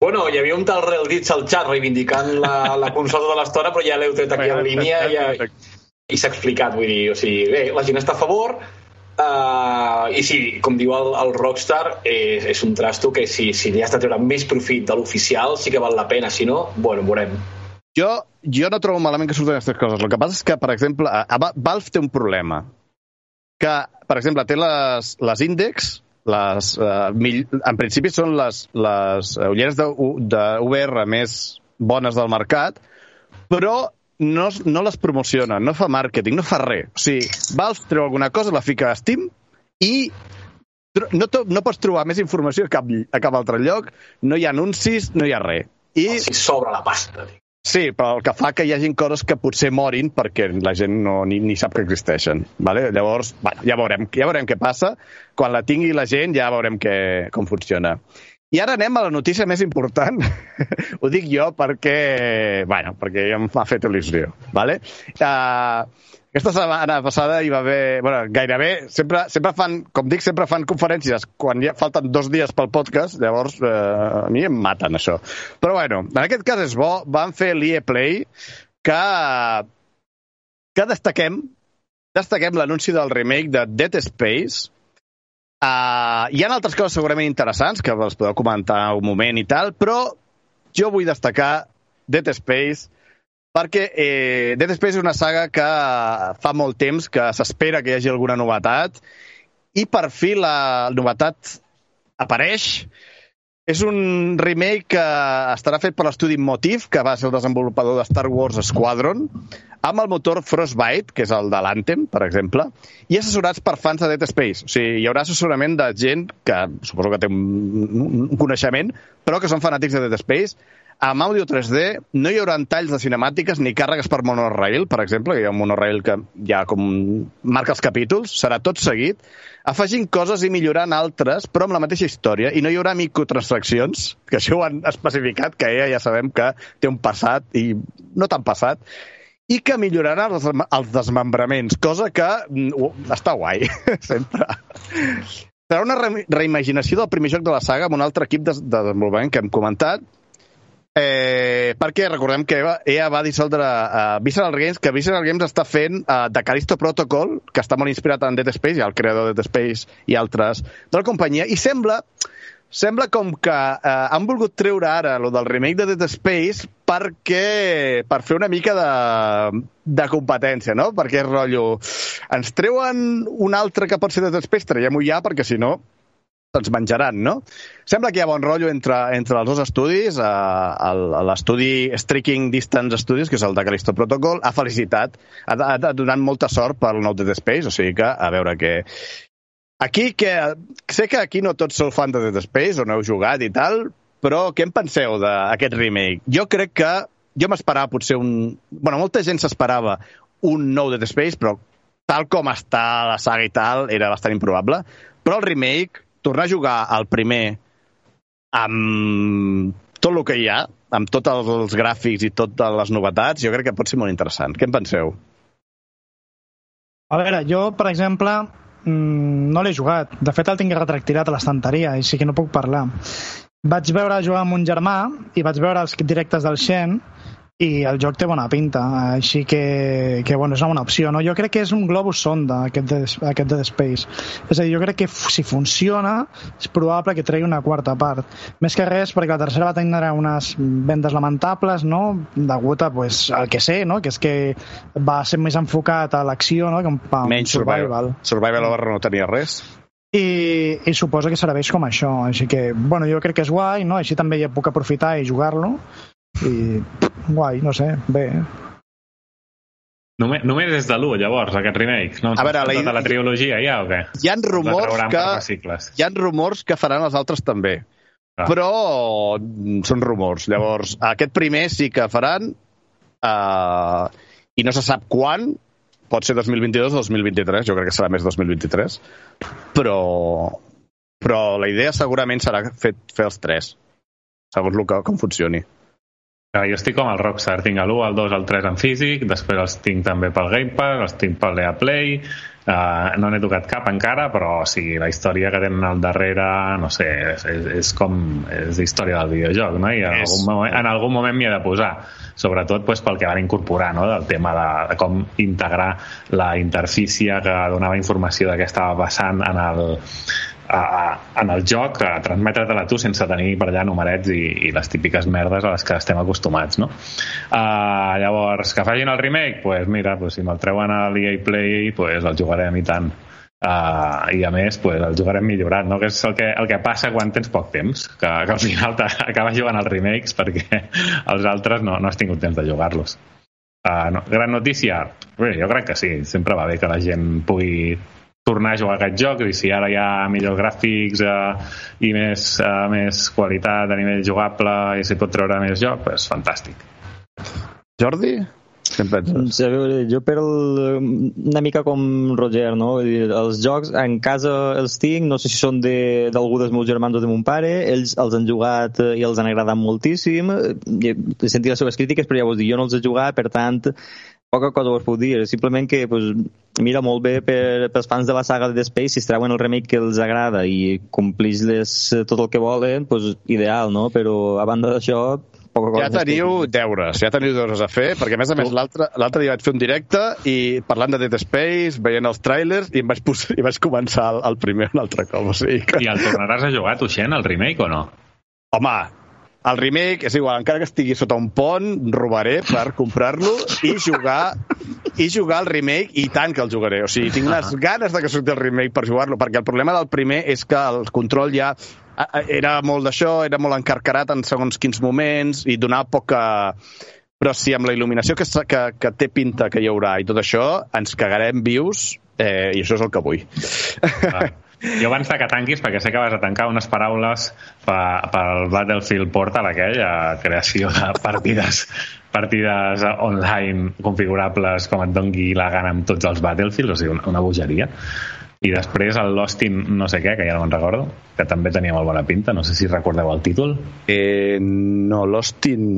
Bueno, hi havia un tal Real Dits al xat reivindicant la, la consola tota l'estona, però ja l'heu tret aquí en línia i, ja, i s'ha explicat, vull dir, o sigui, bé, la gent està a favor, uh, i sí, com diu el, el Rockstar, és, és un trasto que si, si li has de treure més profit de l'oficial sí que val la pena, si no, bueno, veurem. Jo, jo no trobo malament que surten aquestes coses. El que passa és que, per exemple, a, a Va- Valve té un problema. Que, per exemple, té les, les índex, les, uh, mill, en principi són les, les ulleres de, de VR més bones del mercat, però no, no les promociona, no fa màrqueting, no fa res. O sigui, Valve treu alguna cosa, la fica a Steam i no, to- no pots trobar més informació a cap, a cap altre lloc, no hi ha anuncis, no hi ha res. I Si sobra la pasta, tio. Sí, però el que fa que hi hagin coses que potser morin perquè la gent no, ni, ni sap que existeixen. Vale? Llavors, bueno, ja veurem, ja veurem què passa. Quan la tingui la gent ja veurem què, com funciona. I ara anem a la notícia més important. Ho dic jo perquè, bueno, perquè ja m'ha fet il·lusió. Vale? Uh, aquesta setmana passada hi va haver... Bueno, gairebé, sempre, sempre fan, com dic, sempre fan conferències quan ja falten dos dies pel podcast, llavors eh, a mi em maten, això. Però bueno, en aquest cas és bo, van fer l'EA Play que, que destaquem destaquem l'anunci del remake de Dead Space Uh, hi ha altres coses segurament interessants que els podeu comentar un moment i tal, però jo vull destacar Dead Space perquè eh, Dead Space és una saga que fa molt temps que s'espera que hi hagi alguna novetat i per fi la novetat apareix. És un remake que estarà fet per l'estudi Motif, que va ser el desenvolupador de Star Wars Squadron, amb el motor Frostbite, que és el de l'Anthem, per exemple, i assessorats per fans de Dead Space. O sigui, hi haurà assessorament de gent que suposo que té un, un coneixement, però que són fanàtics de Dead Space, amb àudio 3D, no hi haurà talls de cinemàtiques ni càrregues per monorail, per exemple, que hi ha un monorail que ja com marca els capítols, serà tot seguit, afegint coses i millorant altres, però amb la mateixa història, i no hi haurà microtransaccions, que això ho han especificat, que ella ja sabem que té un passat, i no tan passat, i que milloraran els, els desmembraments, cosa que uh, està guai, sempre. Serà una re reimaginació del primer joc de la saga amb un altre equip de, de desenvolupament que hem comentat, Eh, perquè recordem que EA, EA va dissoldre uh, Visceral Games, que Visceral Games està fent uh, de Callisto Protocol, que està molt inspirat en Dead Space, i el creador de Dead Space i altres de la companyia, i sembla sembla com que uh, han volgut treure ara lo del remake de Dead Space perquè per fer una mica de, de competència, no? Perquè és rotllo... Ens treuen un altre que pot ser Dead Space, traiem-ho ja, perquè si no ens menjaran, no? Sembla que hi ha bon rotllo entre, entre els dos estudis. Uh, L'estudi Striking Distance Studios, que és el de Callisto Protocol, ha felicitat, ha, ha, ha donat molta sort pel nou Dead Space, o sigui que a veure què... Aquí, que sé que aquí no tots sou fan de Dead Space o no heu jugat i tal, però què en penseu d'aquest remake? Jo crec que... Jo m'esperava potser un... bueno, molta gent s'esperava un nou Dead Space, però tal com està la saga i tal, era bastant improbable. Però el remake, tornar a jugar al primer amb tot el que hi ha, amb tots els gràfics i totes les novetats, jo crec que pot ser molt interessant. Què en penseu? A veure, jo, per exemple, mm, no l'he jugat. De fet, el tinc retractirat a l'estanteria, així que no puc parlar. Vaig veure jugar amb un germà i vaig veure els directes del Shen i el joc té bona pinta, així que, que bueno, és una bona opció. No? Jo crec que és un globus sonda, aquest de, aquest Dead Space. És a dir, jo crec que si funciona, és probable que tregui una quarta part. Més que res, perquè la tercera va tenir unes vendes lamentables, no? degut a pues, el que sé, no? que és que va ser més enfocat a l'acció no? que a Menys Survival. Survival Horror no tenia res. i, i suposo que serveix com això així que, bueno, jo crec que és guai no? així també ja puc aprofitar i jugar-lo i guai, no sé, bé Només, només és de l'1, llavors, aquest remake. No A veure, la tota la trilogia ja, o què? Hi han rumors que... Hi han rumors que faran els altres també. Ah. Però mm, són rumors. Llavors, aquest primer sí que faran uh, i no se sap quan, pot ser 2022 o 2023, jo crec que serà més 2023, però, però la idea segurament serà fer, fer els tres, segons el que, com funcioni. Ah, Jo estic com el Rockstar, tinc l'1, el 2, el 3 en físic, després els tinc també pel Game Pass, els tinc pel EA Play, uh, no n'he tocat cap encara, però o sigui, la història que tenen al darrere, no sé, és, és, és com és història del videojoc, no? I en, És- algun moment, en algun moment m'hi he de posar, sobretot pues, pel que van incorporar, no? del tema de, de com integrar la interfície que donava informació de què estava passant en el, a, a, en el joc a transmetre-te-la tu sense tenir per allà numerets i, i les típiques merdes a les que estem acostumats, no? Uh, llavors, que facin el remake, pues mira, pues si me'l treuen a l'EA Play, pues el jugarem i tant. Uh, i a més pues, el jugarem millorat no? que és el que, el que passa quan tens poc temps que, que al final t'acabes jugant els remakes perquè els altres no, no has tingut temps de jugar-los uh, no, gran notícia bé, jo crec que sí, sempre va bé que la gent pugui tornar a jugar a aquest joc i si ara hi ha millors gràfics uh, i més, uh, més qualitat a nivell jugable i s'hi pot treure més joc, pues fantàstic Jordi? Què en penses? A veure, jo per el, una mica com Roger, no? Vull dir, Els jocs en casa els tinc, no sé si són de- d'algú de, dels meus germans o de mon pare, ells els han jugat eh, i els han agradat moltíssim, he he sentit les seves crítiques, però ja vos dic, jo no els he jugat, per tant, poca cosa us puc dir, simplement que pues, mira molt bé per, pels fans de la saga de Dead Space, si es treuen el remake que els agrada i complix les, tot el que volen, pues, ideal, no? Però a banda d'això, poca cosa Ja teniu deures, ja teniu deures a fer, perquè a més a més l'altre l'altre dia vaig fer un directe i parlant de Dead Space, veient els trailers i em vaig, posar, i vaig començar el, el primer un altre cop. O sigui que... i el tornaràs a jugar, Tuixent, el remake o no? Home, el remake és igual, encara que estigui sota un pont, robaré per comprar-lo i jugar i jugar al remake, i tant que el jugaré. O sigui, tinc unes ganes de que surti el remake per jugar-lo, perquè el problema del primer és que el control ja era molt d'això, era molt encarcarat en segons quins moments i donava poca... Però si amb la il·luminació que, que, que té pinta que hi haurà i tot això, ens cagarem vius eh, i això és el que vull. Ah. Jo abans de que tanquis, perquè sé que vas a tancar unes paraules pel Battlefield Portal aquell, a creació de partides partides online configurables com et dongui la gana amb tots els Battlefields, o sigui, una, una bogeria. I després el Lost in no sé què, que ja no me'n recordo, que també tenia molt bona pinta, no sé si recordeu el títol. Eh, no, Lost in...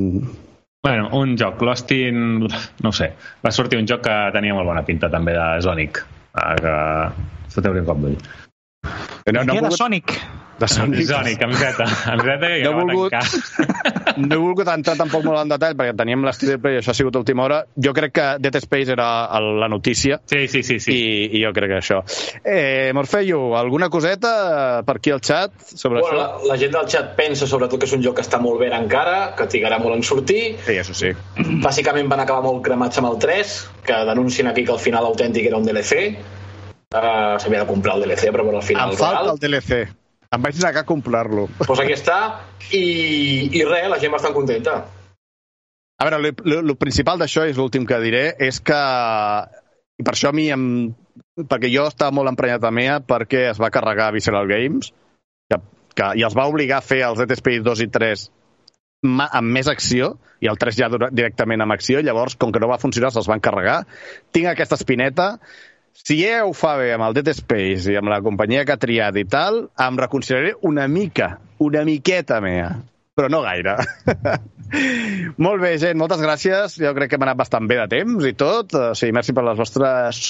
Bueno, un joc, Lost in... no ho sé, va sortir un joc que tenia molt bona pinta també de Sonic, eh, que foteu-li un cop d'ull. No, no, Què he de volgut, Sonic? de Sonic. Sonic, amb Z, amb Z i No no volgut. no he volgut entrar tampoc molt en detall perquè teníem l'estudi i això ha sigut a última hora. Jo crec que Dead Space era la notícia Sí, sí, sí, sí. i, i jo crec que això. Eh, Morfeio, alguna coseta per aquí al xat sobre Bueno, la, això? la gent del xat pensa sobretot que és un joc que està molt bé encara, que trigarà molt en sortir. Sí, això sí. Bàsicament van acabar molt cremats amb el 3, que denuncien aquí que al final autèntic era un DLC. Uh, S'havia de comprar el DLC, però bueno, al final Em falta real. el DLC. Em vaig negar a comprar-lo. Pues aquí està. I, i res, la gent bastant contenta. A veure, el principal d'això, és l'últim que diré, és que... I per això a mi em... Perquè jo estava molt emprenyat a MEA perquè es va carregar Visceral Games que, que, i els va obligar a fer els Dead Space 2 i 3 ma, amb més acció, i el 3 ja directament amb acció, llavors, com que no va funcionar, se'ls van carregar. Tinc aquesta espineta. Si ella ho fa bé amb el Dead Space i amb la companyia que ha triat i tal, em reconsideraré una mica, una miqueta mea, però no gaire. Molt bé, gent, moltes gràcies. Jo crec que hem anat bastant bé de temps i tot. O sigui, merci per les vostres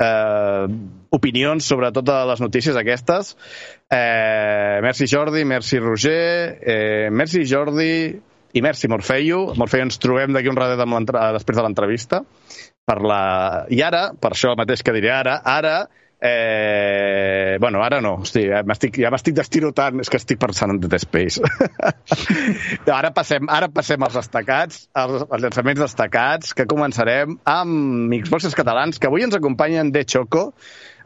eh, opinions sobre totes les notícies aquestes. Eh, merci Jordi, merci Roger, eh, merci Jordi i merci Morfeio. Morfeio, ens trobem d'aquí un ratet amb després de l'entrevista. Per la... I ara, per això mateix que diré ara, ara Eh, bueno, ara no, hosti, ja m'estic ja m'estic destirotant, és que estic pensant en Dead Space. ara, passem, ara passem als destacats, als, als llançaments destacats, que començarem amb Xboxes catalans, que avui ens acompanyen de Choco.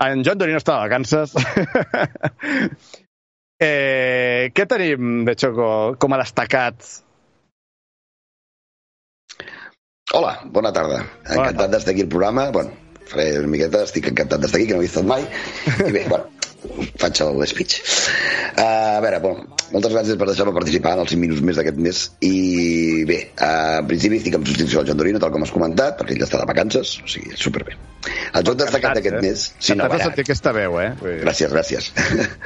En Joan Dorino està de vacances. eh, què tenim de Choco com a destacat? Hola, bona tarda. Encantat d'estar aquí al programa. Bueno, faré una miqueta, estic encantat d'estar aquí, que no he estat mai. I bé, bueno, faig el speech. Uh, a veure, bueno, moltes gràcies per deixar-me participar en els 5 minuts més d'aquest mes. I bé, uh, en principi estic en substitució del Joan Dorino, tal com has comentat, perquè ell està de vacances, o sigui, superbé. El joc destacat d'aquest eh? mes... Sí, no, veure, sentir aquesta veu, eh? Gràcies, gràcies.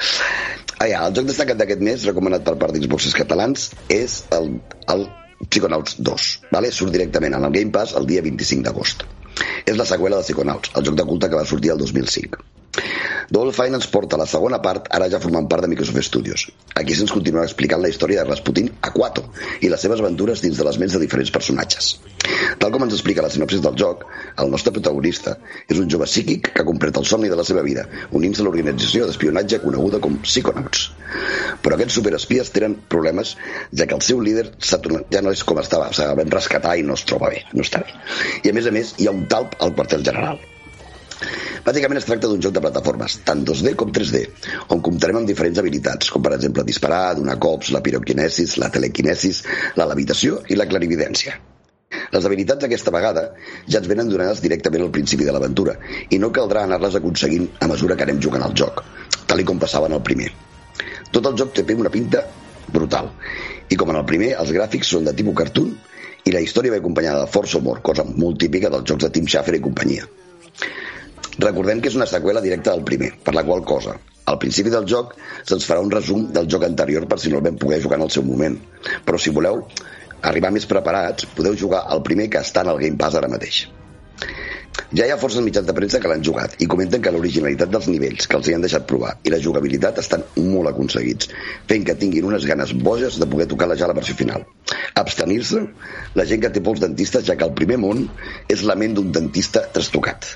ah, ja, el joc destacat d'aquest mes, recomanat per part d'Xboxes catalans, és el, el Psychonauts 2. Vale? Surt directament en el Game Pass el dia 25 d'agost. És la seqüela de Psychonauts, el joc de culte que va sortir el 2005. Fine ens porta a la segona part, ara ja formant part de Microsoft Studios. Aquí se'ns continua explicant la història de Rasputin Aquato i les seves aventures dins de les ments de diferents personatges. Tal com ens explica la sinopsis del joc, el nostre protagonista és un jove psíquic que ha complert el somni de la seva vida, unint-se a l'organització d'espionatge coneguda com Psychonauts. Però aquests superespies tenen problemes, ja que el seu líder ja no és com estava, s'ha ben rescatar i no es troba bé, no està bé. I a més a més, hi ha un talp al quartel general. Bàsicament es tracta d'un joc de plataformes, tant 2D com 3D, on comptarem amb diferents habilitats, com per exemple disparar, donar cops, la piroquinesis, la telequinesis, la levitació i la clarividència. Les habilitats aquesta vegada ja ens venen donades directament al principi de l'aventura i no caldrà anar-les aconseguint a mesura que anem jugant al joc, tal i com passava en el primer. Tot el joc té una pinta brutal i com en el primer, els gràfics són de tipus cartoon i la història va acompanyada de força humor, cosa molt típica dels jocs de Tim Schafer i companyia. Recordem que és una seqüela directa del primer, per la qual cosa, al principi del joc se'ns farà un resum del joc anterior per si no el vam poder jugar en el seu moment. Però si voleu arribar més preparats, podeu jugar al primer que està en el Game Pass ara mateix. Ja hi ha forces mitjans de premsa que l'han jugat i comenten que l'originalitat dels nivells que els hi han deixat provar i la jugabilitat estan molt aconseguits, fent que tinguin unes ganes boges de poder tocar ja la versió final. Abstenir-se la gent que té pols dentistes, ja que el primer món és la ment d'un dentista trastocat.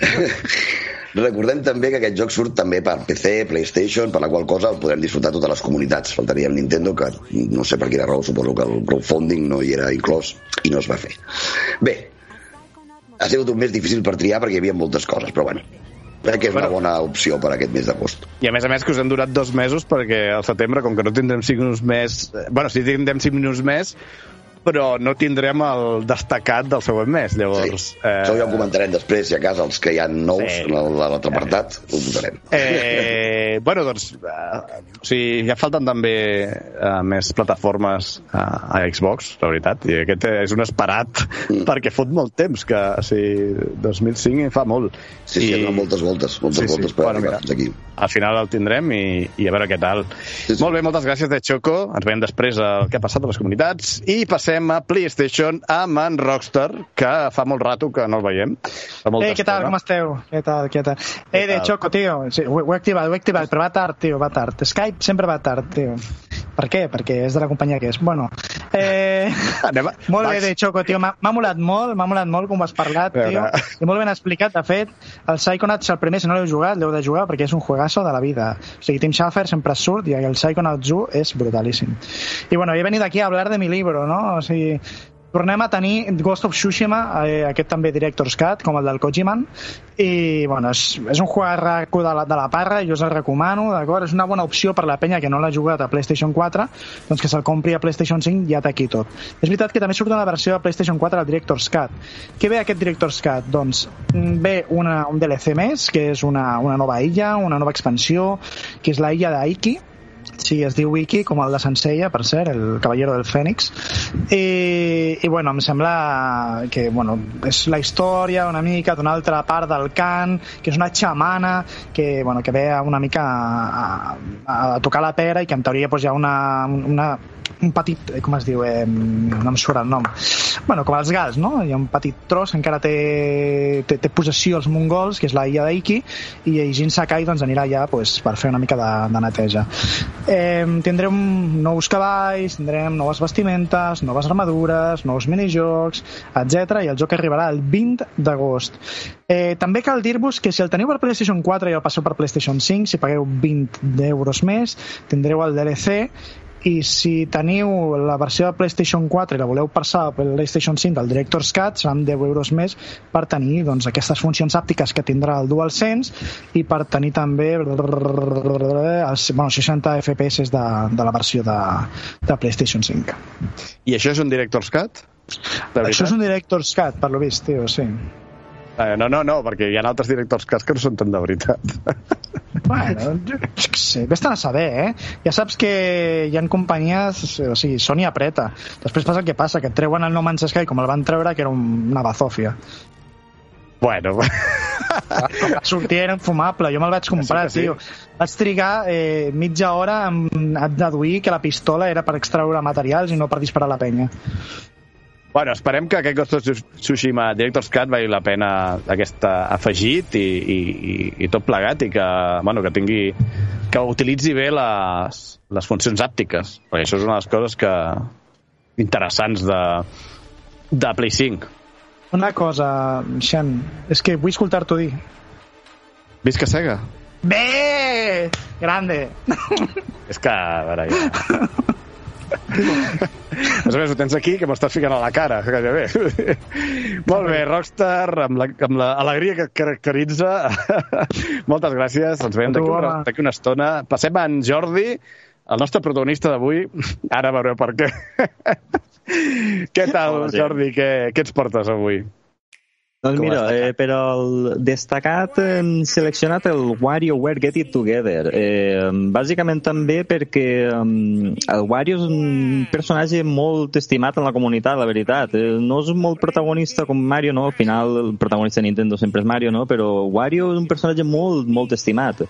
Recordem també que aquest joc surt també per PC, PlayStation, per la qual cosa el podrem disfrutar totes les comunitats. Faltaria el Nintendo, que no sé per quina raó, suposo que el crowdfunding no hi era inclòs i no es va fer. Bé, ha sigut un mes difícil per triar perquè hi havia moltes coses, però bueno, crec que és una bona opció per aquest mes d'agost. I a més a més que us hem durat dos mesos perquè al setembre, com que no tindrem 5 minuts més... eh, Bueno, sí tindrem 5 minuts més, però no tindrem el destacat del següent mes. Llavors, Sí. Això ja ho comentarem després, si a casa els que hi ha nous Sí. sí. en l'altre apartat, ho posarem. Eh, bueno, doncs, eh, o sigui, ja falten també eh, més plataformes a, a Xbox, la veritat, i aquest és un esperat Mm. perquè fot molt temps, que o sigui, 2005 fa molt. Sí, sí, I... moltes voltes, moltes Sí, sí. voltes per Bueno, arribar fins aquí. Al final el tindrem i, i a veure què tal. Sí, sí. Molt bé, moltes gràcies de Choco. Ens veiem després el que ha passat a les comunitats i passem a PlayStation amb en Rockstar, que fa molt rato que no el veiem. Eh, què tal, com esteu? Què tal, què tal? Eh, de? Choco, tio, sí, ho, ho he activat, ho he activat, però va tard, tio, va tard. Skype sempre va tard, tio. Per què? Perquè és de la companyia que és. Bueno, eh, Anem a... molt bé, de Choco, tio, m'ha molat molt, m'ha molat molt com ho has parlat, tio, i molt ben explicat. De fet, el Psychonauts, el primer, si no l'heu jugat, l'heu de jugar perquè és un juegazo de la vida. O sigui, Tim Schafer sempre surt i el Psychonauts 1 és brutalíssim. Y bueno, he venido aquí a hablar de mi libro, no? Sigui, tornem a tenir Ghost of Tsushima, eh, aquest també Director's Cut, com el del Kojiman, i bueno, és, és un juego de la, de la parra, jo us el recomano, d'acord? És una bona opció per la penya que no l'ha jugat a PlayStation 4, doncs que se'l compri a PlayStation 5 i ja té aquí tot. És veritat que també surt una versió de PlayStation 4 del Director's Cut. Què ve aquest Director's Cut? Doncs mm, ve una, un DLC més, que és una, una nova illa, una nova expansió, que és la illa d'Aiki, Sí, es diu Wiki, com el de Senseiya, per cert, el Caballero del Fènix. I, I, bueno, em sembla que, bueno, és la història una mica d'una altra part del cant, que és una xamana que, bueno, que ve una mica a, a, a tocar la pera i que en teoria pues, hi ha una, una, un petit, eh, com es diu, eh, no em surt el nom, bueno, com els gals, no? Hi ha un petit tros encara té, té, té possessió els mongols, que és la illa d'Aiki, i Jin Sakai doncs, anirà allà pues, per fer una mica de, de neteja. Eh, tindrem nous cavalls, tindrem noves vestimentes, noves armadures, nous minijocs, etc i el joc arribarà el 20 d'agost. Eh, també cal dir-vos que si el teniu per PlayStation 4 i el passeu per PlayStation 5, si pagueu 20 euros més, tindreu el DLC i si teniu la versió de PlayStation 4 i la voleu passar per PlayStation 5 del Director's Cut seran 10 euros més per tenir doncs, aquestes funcions àptiques que tindrà el DualSense i per tenir també els bueno, 60 FPS de, de la versió de, de PlayStation 5 I això és un Director's Cut? Això és un director's cut, per lo vist, tio, sí. Eh, no, no, no, perquè hi ha altres directors cas que no són tan de veritat. Bueno, jo, què sé, vés a saber, eh? Ja saps que hi ha companyies, o sigui, Sony apreta. Després passa el que passa, que et treuen el No Man's Sky com el van treure, que era un- una bazòfia. bueno, Sortia era infumable, jo me'l vaig comprar, Sí sí. tio. Vaig trigar eh, mitja hora en deduir que la pistola era per extraure materials i no per disparar la penya. Bueno, esperem que aquest Ghost of Tsushima Director's Cut valgui la pena aquest eh, afegit i, i, i, i tot plegat i que, bueno, que tingui que utilitzi bé les, les funcions àptiques, perquè això és una de les coses que interessants de, de Play 5. Una cosa, Xen, és que vull escoltar-t'ho dir. Visca Sega? Bé! Grande! És que, a veure, ja... A més ho tens aquí, que m'ho estàs ficant a la cara, gairebé. Molt bé, Rockstar, amb la- amb l'alegria que et caracteritza. Moltes gràcies, ens veiem d'aquí una, una estona. Passem a en Jordi, el nostre protagonista d'avui. Ara veureu per què. què tal, Hola. Jordi? Què, què ens portes avui? Doncs mira, eh, per al destacat hem seleccionat el WarioWare Get It Together. Eh, bàsicament també perquè um, el Wario és un personatge molt estimat en la comunitat, la veritat. Eh, no és molt protagonista com Mario, no? Al final el protagonista de Nintendo sempre és Mario, no? Però Wario és un personatge molt, molt estimat.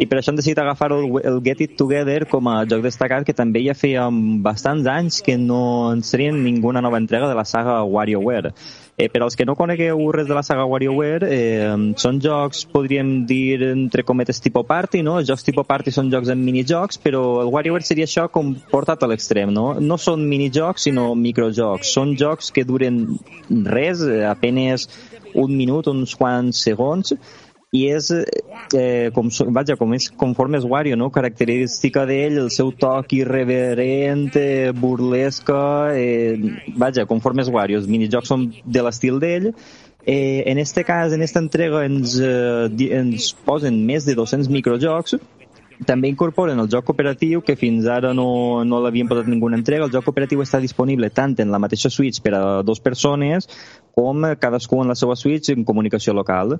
I per això hem decidit agafar el, el Get It Together com a joc destacat que també ja feia bastants anys que no ens serien ninguna nova entrega de la saga WarioWare. Eh, per als que no conegueu res de la saga WarioWare, eh, són jocs, podríem dir, entre cometes, tipus party, no? Els jocs tipus party són jocs amb minijocs, però el WarioWare seria això com portat a l'extrem, no? No són minijocs, sinó microjocs. Són jocs que duren res, eh, apenes un minut, uns quants segons, i és, eh, com, vaja, com és conforme és Wario, no? Característica d'ell, el seu toc irreverent, eh, burlesca, eh, vaja, conforme és Wario, els minijocs són de l'estil d'ell, Eh, en este cas, en esta entrega, ens, eh, ens posen més de 200 microjocs, també incorporen el joc cooperatiu, que fins ara no, no l'havien posat ninguna entrega. El joc cooperatiu està disponible tant en la mateixa Switch per a dues persones com cadascú en la seva Switch en comunicació local.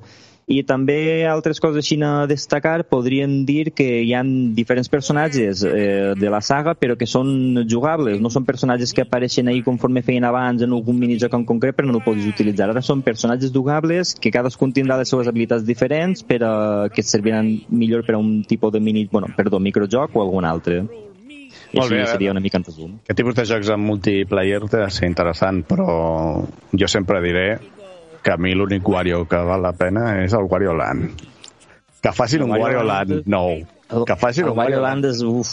I també altres coses així a destacar, podrien dir que hi han diferents personatges eh, de la saga, però que són jugables. No són personatges que apareixen ahí conforme feien abans en algun minijoc en concret, però no el pots utilitzar. Ara són personatges jugables que cadascun tindrà les seves habilitats diferents per a, que serviran millor per a un tipus de mini, bueno, perdó, microjoc o algun altre. I Molt així bé, seria una mica en resum. Aquest tipus de jocs amb multiplayer té de ser interessant, però jo sempre diré que a mi l'únic Wario que val la pena és el Wario Land. Que facin El un Wario Wario Land- nou. El, Que facin el un Wario Land és, uf,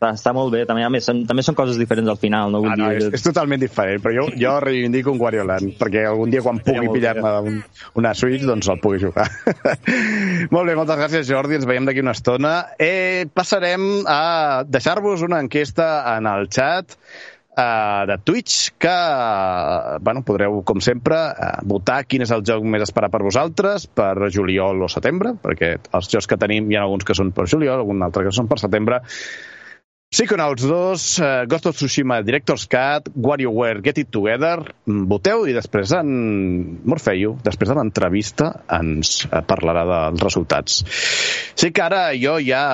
està, està molt bé. També, a més, són, també són coses diferents al final. No vull Ah, no, dir... és, és totalment diferent, però jo, jo reivindico un Wario Land, perquè algun dia quan pugui pillar-me un, una Switch, doncs el pugui jugar. molt bé, moltes gràcies, Jordi, ens veiem d'aquí una estona. Eh, passarem a deixar-vos una enquesta en el chat eh, de Twitch que bueno, podreu, com sempre, eh, votar quin és el joc més esperat per vosaltres per juliol o setembre, perquè els jocs que tenim hi ha alguns que són per juliol, algun altre que són per setembre. Psychonauts 2, uh, Ghost of Tsushima Director's Cut, WarioWare Get It Together, Mm, voteu i després en Morfeio, després de l'entrevista, ens parlarà dels resultats. Sí que ara jo ja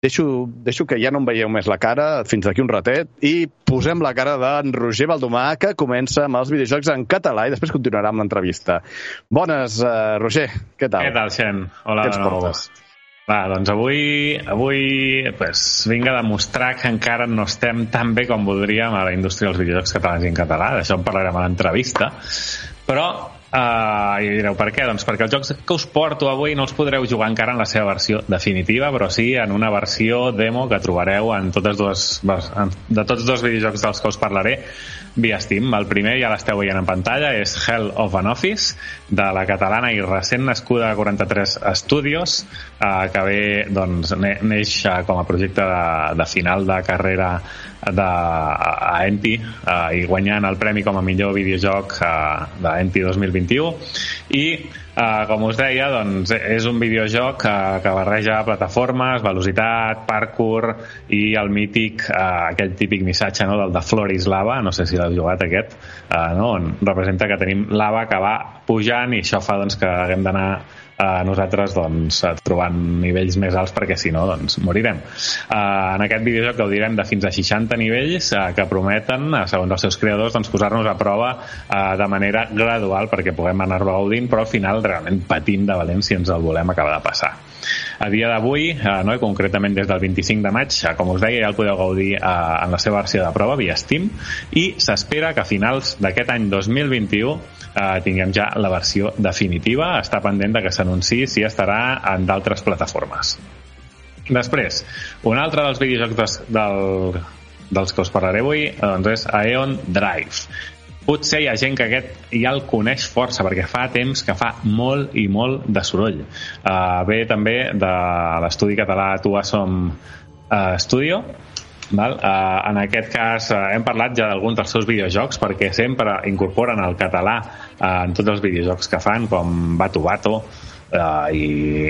deixo, deixo que ja no em veieu més la cara fins d'aquí un ratet i posem la cara d'en Roger Baldomà que comença amb els videojocs en català i després continuarà amb l'entrevista. Bones, uh, Roger, què tal? Què tal, Xen? Hola Què ens portes? Va, doncs avui, avui pues, vinc a demostrar que encara no estem tan bé com voldríem a la indústria dels videojocs catalans i en català. D'això en parlarem a l'entrevista. Però, eh, i direu, per què? Doncs perquè els jocs que us porto avui no els podreu jugar encara en la seva versió definitiva, però sí en una versió demo que trobareu en totes dues, en- de tots dos videojocs dels que us parlaré via Steam. El primer ja l'esteu veient en pantalla, és Hell of an Office, de la catalana i recent nascuda a 43 Studios, eh, que ve, doncs, ne- neix com a projecte de, de final de carrera de, a, Enti eh, i guanyant el premi com a millor videojoc eh, de Enti 2020 2021 i Uh, com us deia, doncs, és un videojoc que, que barreja plataformes, velocitat, parkour i el mític, uh, aquell típic missatge no, del de Floris Lava, no sé si l'heu jugat aquest, uh, no, on representa que tenim lava que va pujant i això fa doncs, que haguem d'anar eh, nosaltres doncs, trobant nivells més alts perquè si no doncs, morirem. Eh, en aquest videojoc gaudirem de fins a 60 nivells eh, que prometen, eh, segons els seus creadors, doncs, posar-nos a prova eh, de manera gradual perquè puguem anar gaudint, però al final realment patint de valent si ens el volem acabar de passar. A dia d'avui, eh, no, i concretament des del 25 de maig, eh, com us deia, ja el podeu gaudir eh, en la seva versió de prova via Steam i s'espera que a finals d'aquest any 2021 eh, tinguem ja la versió definitiva. Està pendent de que s'anunciï si estarà en d'altres plataformes. Després, un altre dels videojocs del, dels que us parlaré avui doncs és Aeon Drive potser hi ha gent que aquest ja el coneix força perquè fa temps que fa molt i molt de soroll uh, ve també de l'estudi català Tu Som uh, Studio Val? Uh, en aquest cas uh, hem parlat ja d'alguns dels seus videojocs perquè sempre incorporen el català uh, en tots els videojocs que fan com Bato Bato uh, i,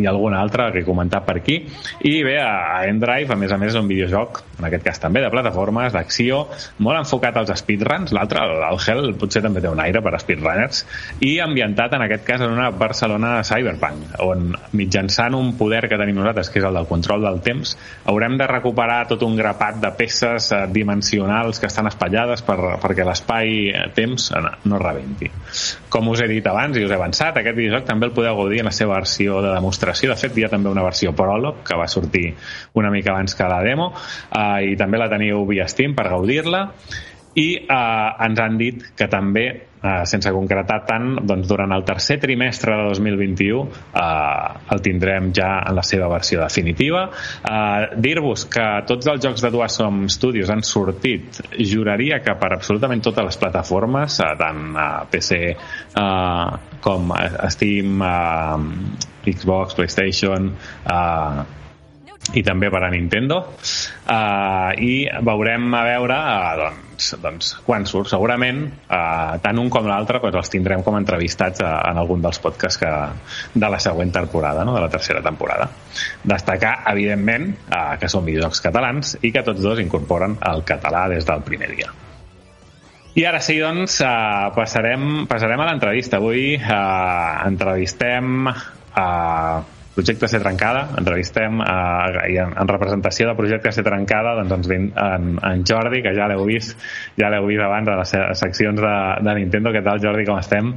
i algun altre que he comentat per aquí. I bé, a Endrive a més a més és un videojoc, en aquest cas també de plataformes, d'acció, molt enfocat als speedruns. L'altre, el Hell, potser també té un aire per a speedrunners, i ambientat en aquest cas en una Barcelona cyberpunk on mitjançant un poder que tenim nosaltres que és el del control del temps haurem de recuperar tot un grapat de peces uh, dimensionals que estan espatllades per, perquè l'espai-temps eh, no rebenti. Com us he dit abans i us he avançat, aquest videojoc també el podeu gaudir en la seva versió de demostració. De fet, hi ha també una versió pròleg que va sortir una mica abans que la demo eh, i també la teniu via Steam per gaudir-la i eh, ens han dit que també eh, sense concretar tant, doncs durant el tercer trimestre de 2021 eh, el tindrem ja en la seva versió definitiva. Eh, Dir-vos que tots els jocs de Duasom Studios han sortit, juraria que per absolutament totes les plataformes, eh, tant a PC eh, com a Steam, eh, Xbox, PlayStation, eh, i també per a Nintendo uh, i veurem a veure uh, doncs, doncs quan surt segurament uh, tant un com l'altre doncs els tindrem com entrevistats uh, en algun dels podcasts que, de la següent temporada no? de la tercera temporada destacar evidentment uh, que són videojocs catalans i que tots dos incorporen el català des del primer dia i ara sí, doncs, uh, passarem, passarem a l'entrevista. Avui uh, entrevistem a uh, Projecte Ser Trencada, entrevistem eh, i en, en representació del Projecte Ser Trencada doncs ens ven en, en Jordi, que ja l'heu vist ja l'heu vist abans a les seccions de, de Nintendo. Què tal, Jordi, com estem?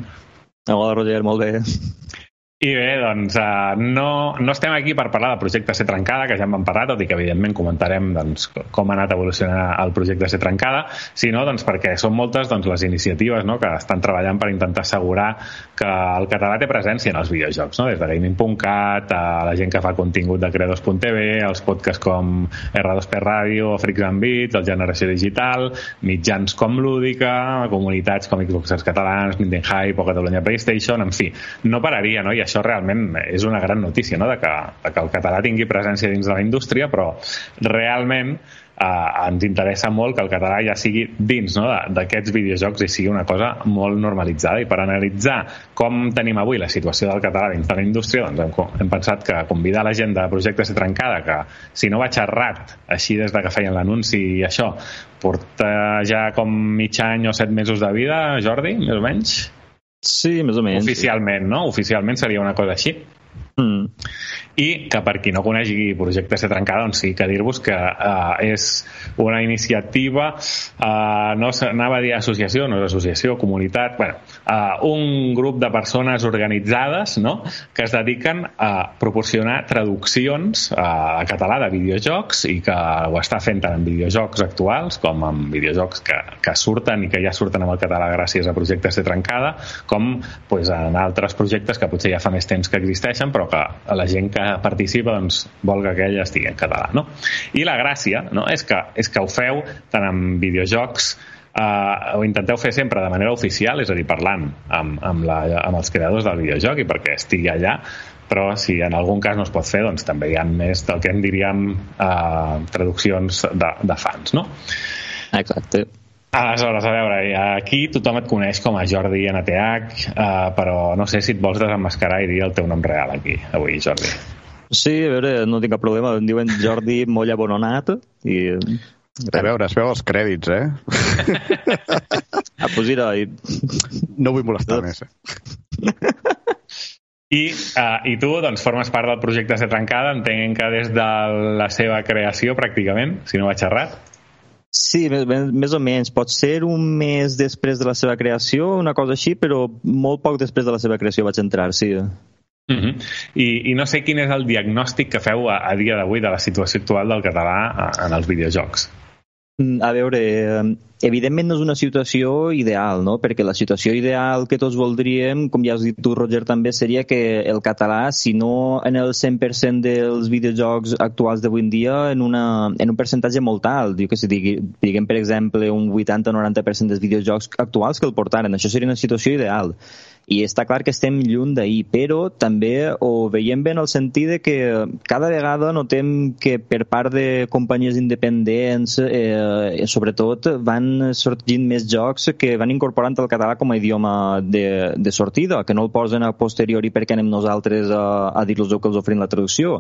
Hola, Roger, molt bé. I bé, doncs uh, no, no estem aquí per parlar del projecte Ser Trencada, que ja en vam parlar, tot i que evidentment comentarem doncs, com ha anat evolucionant el projecte Ser Trencada, sinó doncs, perquè són moltes doncs, les iniciatives no, que estan treballant per intentar assegurar que el català té presència en els videojocs, no? des de Gaming.cat, a la gent que fa contingut de Credos.tv, els podcasts com R2P Ràdio, Freaks and Beats, el Generació Digital, mitjans com Lúdica, comunitats com Xboxers Catalans, Nintendo Hype o Catalunya PlayStation, en fi, no pararia, no? I això realment és una gran notícia, no? de, que, de que el català tingui presència dins de la indústria, però realment eh, ens interessa molt que el català ja sigui dins no? d'aquests videojocs i sigui una cosa molt normalitzada. I per analitzar com tenim avui la situació del català dins de la indústria, doncs hem, hem pensat que convidar la gent de Projecte Ser Trencada, que si no vaig errat, així des de que feien l'anunci i això, porta ja com mig any o set mesos de vida, Jordi, més o menys? Sí, més o menys. Oficialment, no? Oficialment seria una cosa així. Mm. I que per qui no conegui Projecte Ser Trencada, doncs sí que dir-vos que eh, és una iniciativa, eh, no anava a dir associació, no és associació, comunitat, bueno, eh, un grup de persones organitzades no? que es dediquen a proporcionar traduccions eh, a català de videojocs i que ho està fent tant en videojocs actuals com en videojocs que, que surten i que ja surten amb el català gràcies a projectes de trencada, com pues, en altres projectes que potser ja fa més temps que existeixen però que la gent que participa doncs, vol que aquell estigui en català. No? I la gràcia no? és, que, és que ho feu tant en videojocs eh, ho intenteu fer sempre de manera oficial, és a dir, parlant amb, amb, la, amb els creadors del videojoc i perquè estigui allà, però si en algun cas no es pot fer, doncs també hi ha més del que en diríem eh, traduccions de, de fans, no? Exacte. Aleshores, a veure, aquí tothom et coneix com a Jordi NTH, uh, però no sé si et vols desenmascarar i dir el teu nom real aquí, avui, Jordi. Sí, a veure, no tinc cap problema. Em diuen Jordi Molla Bononat i... A veure, es veu els crèdits, eh? Ah, pues mira, i... No vull molestar més. Eh? I, uh, I tu, doncs, formes part del projecte Ser Trencada, entenc que des de la seva creació, pràcticament, si no vaig errat. Sí, més, més o menys. Pot ser un mes després de la seva creació, una cosa així, però molt poc després de la seva creació vaig entrar, sí. Uh -huh. I, I no sé quin és el diagnòstic que feu a, a dia d'avui de la situació actual del català a, en els videojocs. Mm, a veure, eh, evidentment no és una situació ideal, no? perquè la situació ideal que tots voldríem, com ja has dit tu, Roger, també seria que el català, si no en el 100% dels videojocs actuals d'avui en dia, en, una, en un percentatge molt alt, jo que sé, digui, diguem per exemple un 80-90% dels videojocs actuals que el portaren, això seria una situació ideal i està clar que estem lluny d'ahir, però també ho veiem bé en el sentit de que cada vegada notem que per part de companyies independents, eh, sobretot, van sorgint més jocs que van incorporant el català com a idioma de, de sortida, que no el posen a posteriori perquè anem nosaltres a, a dir-los que els oferim la traducció.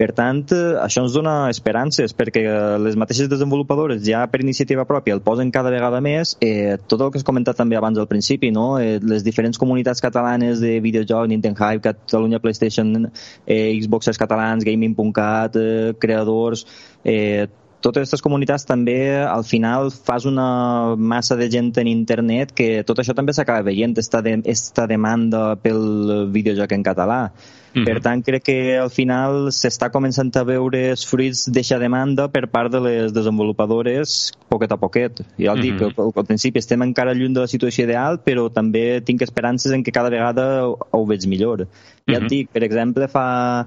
Per tant, eh, això ens dona esperances, perquè les mateixes desenvolupadores ja per iniciativa pròpia el posen cada vegada més. Eh, tot el que has comentat també abans al principi, no? eh, les diferents comunitats catalanes de videojocs, Nintendo Hype, Catalunya PlayStation, eh, Xboxers catalans, Gaming.cat, eh, creadors, eh, totes aquestes comunitats també al final fas una massa de gent en internet que tot això també s'acaba veient, esta, de, esta demanda pel videojoc en català. -huh. Per tant, crec que al final s'està començant a veure els fruits d'eixa demanda per part de les desenvolupadores poquet a poquet. Ja el dic, uh -huh. al, principi estem encara lluny de la situació ideal, però també tinc esperances en que cada vegada ho, ho veig millor. Ja et dic, per exemple, fa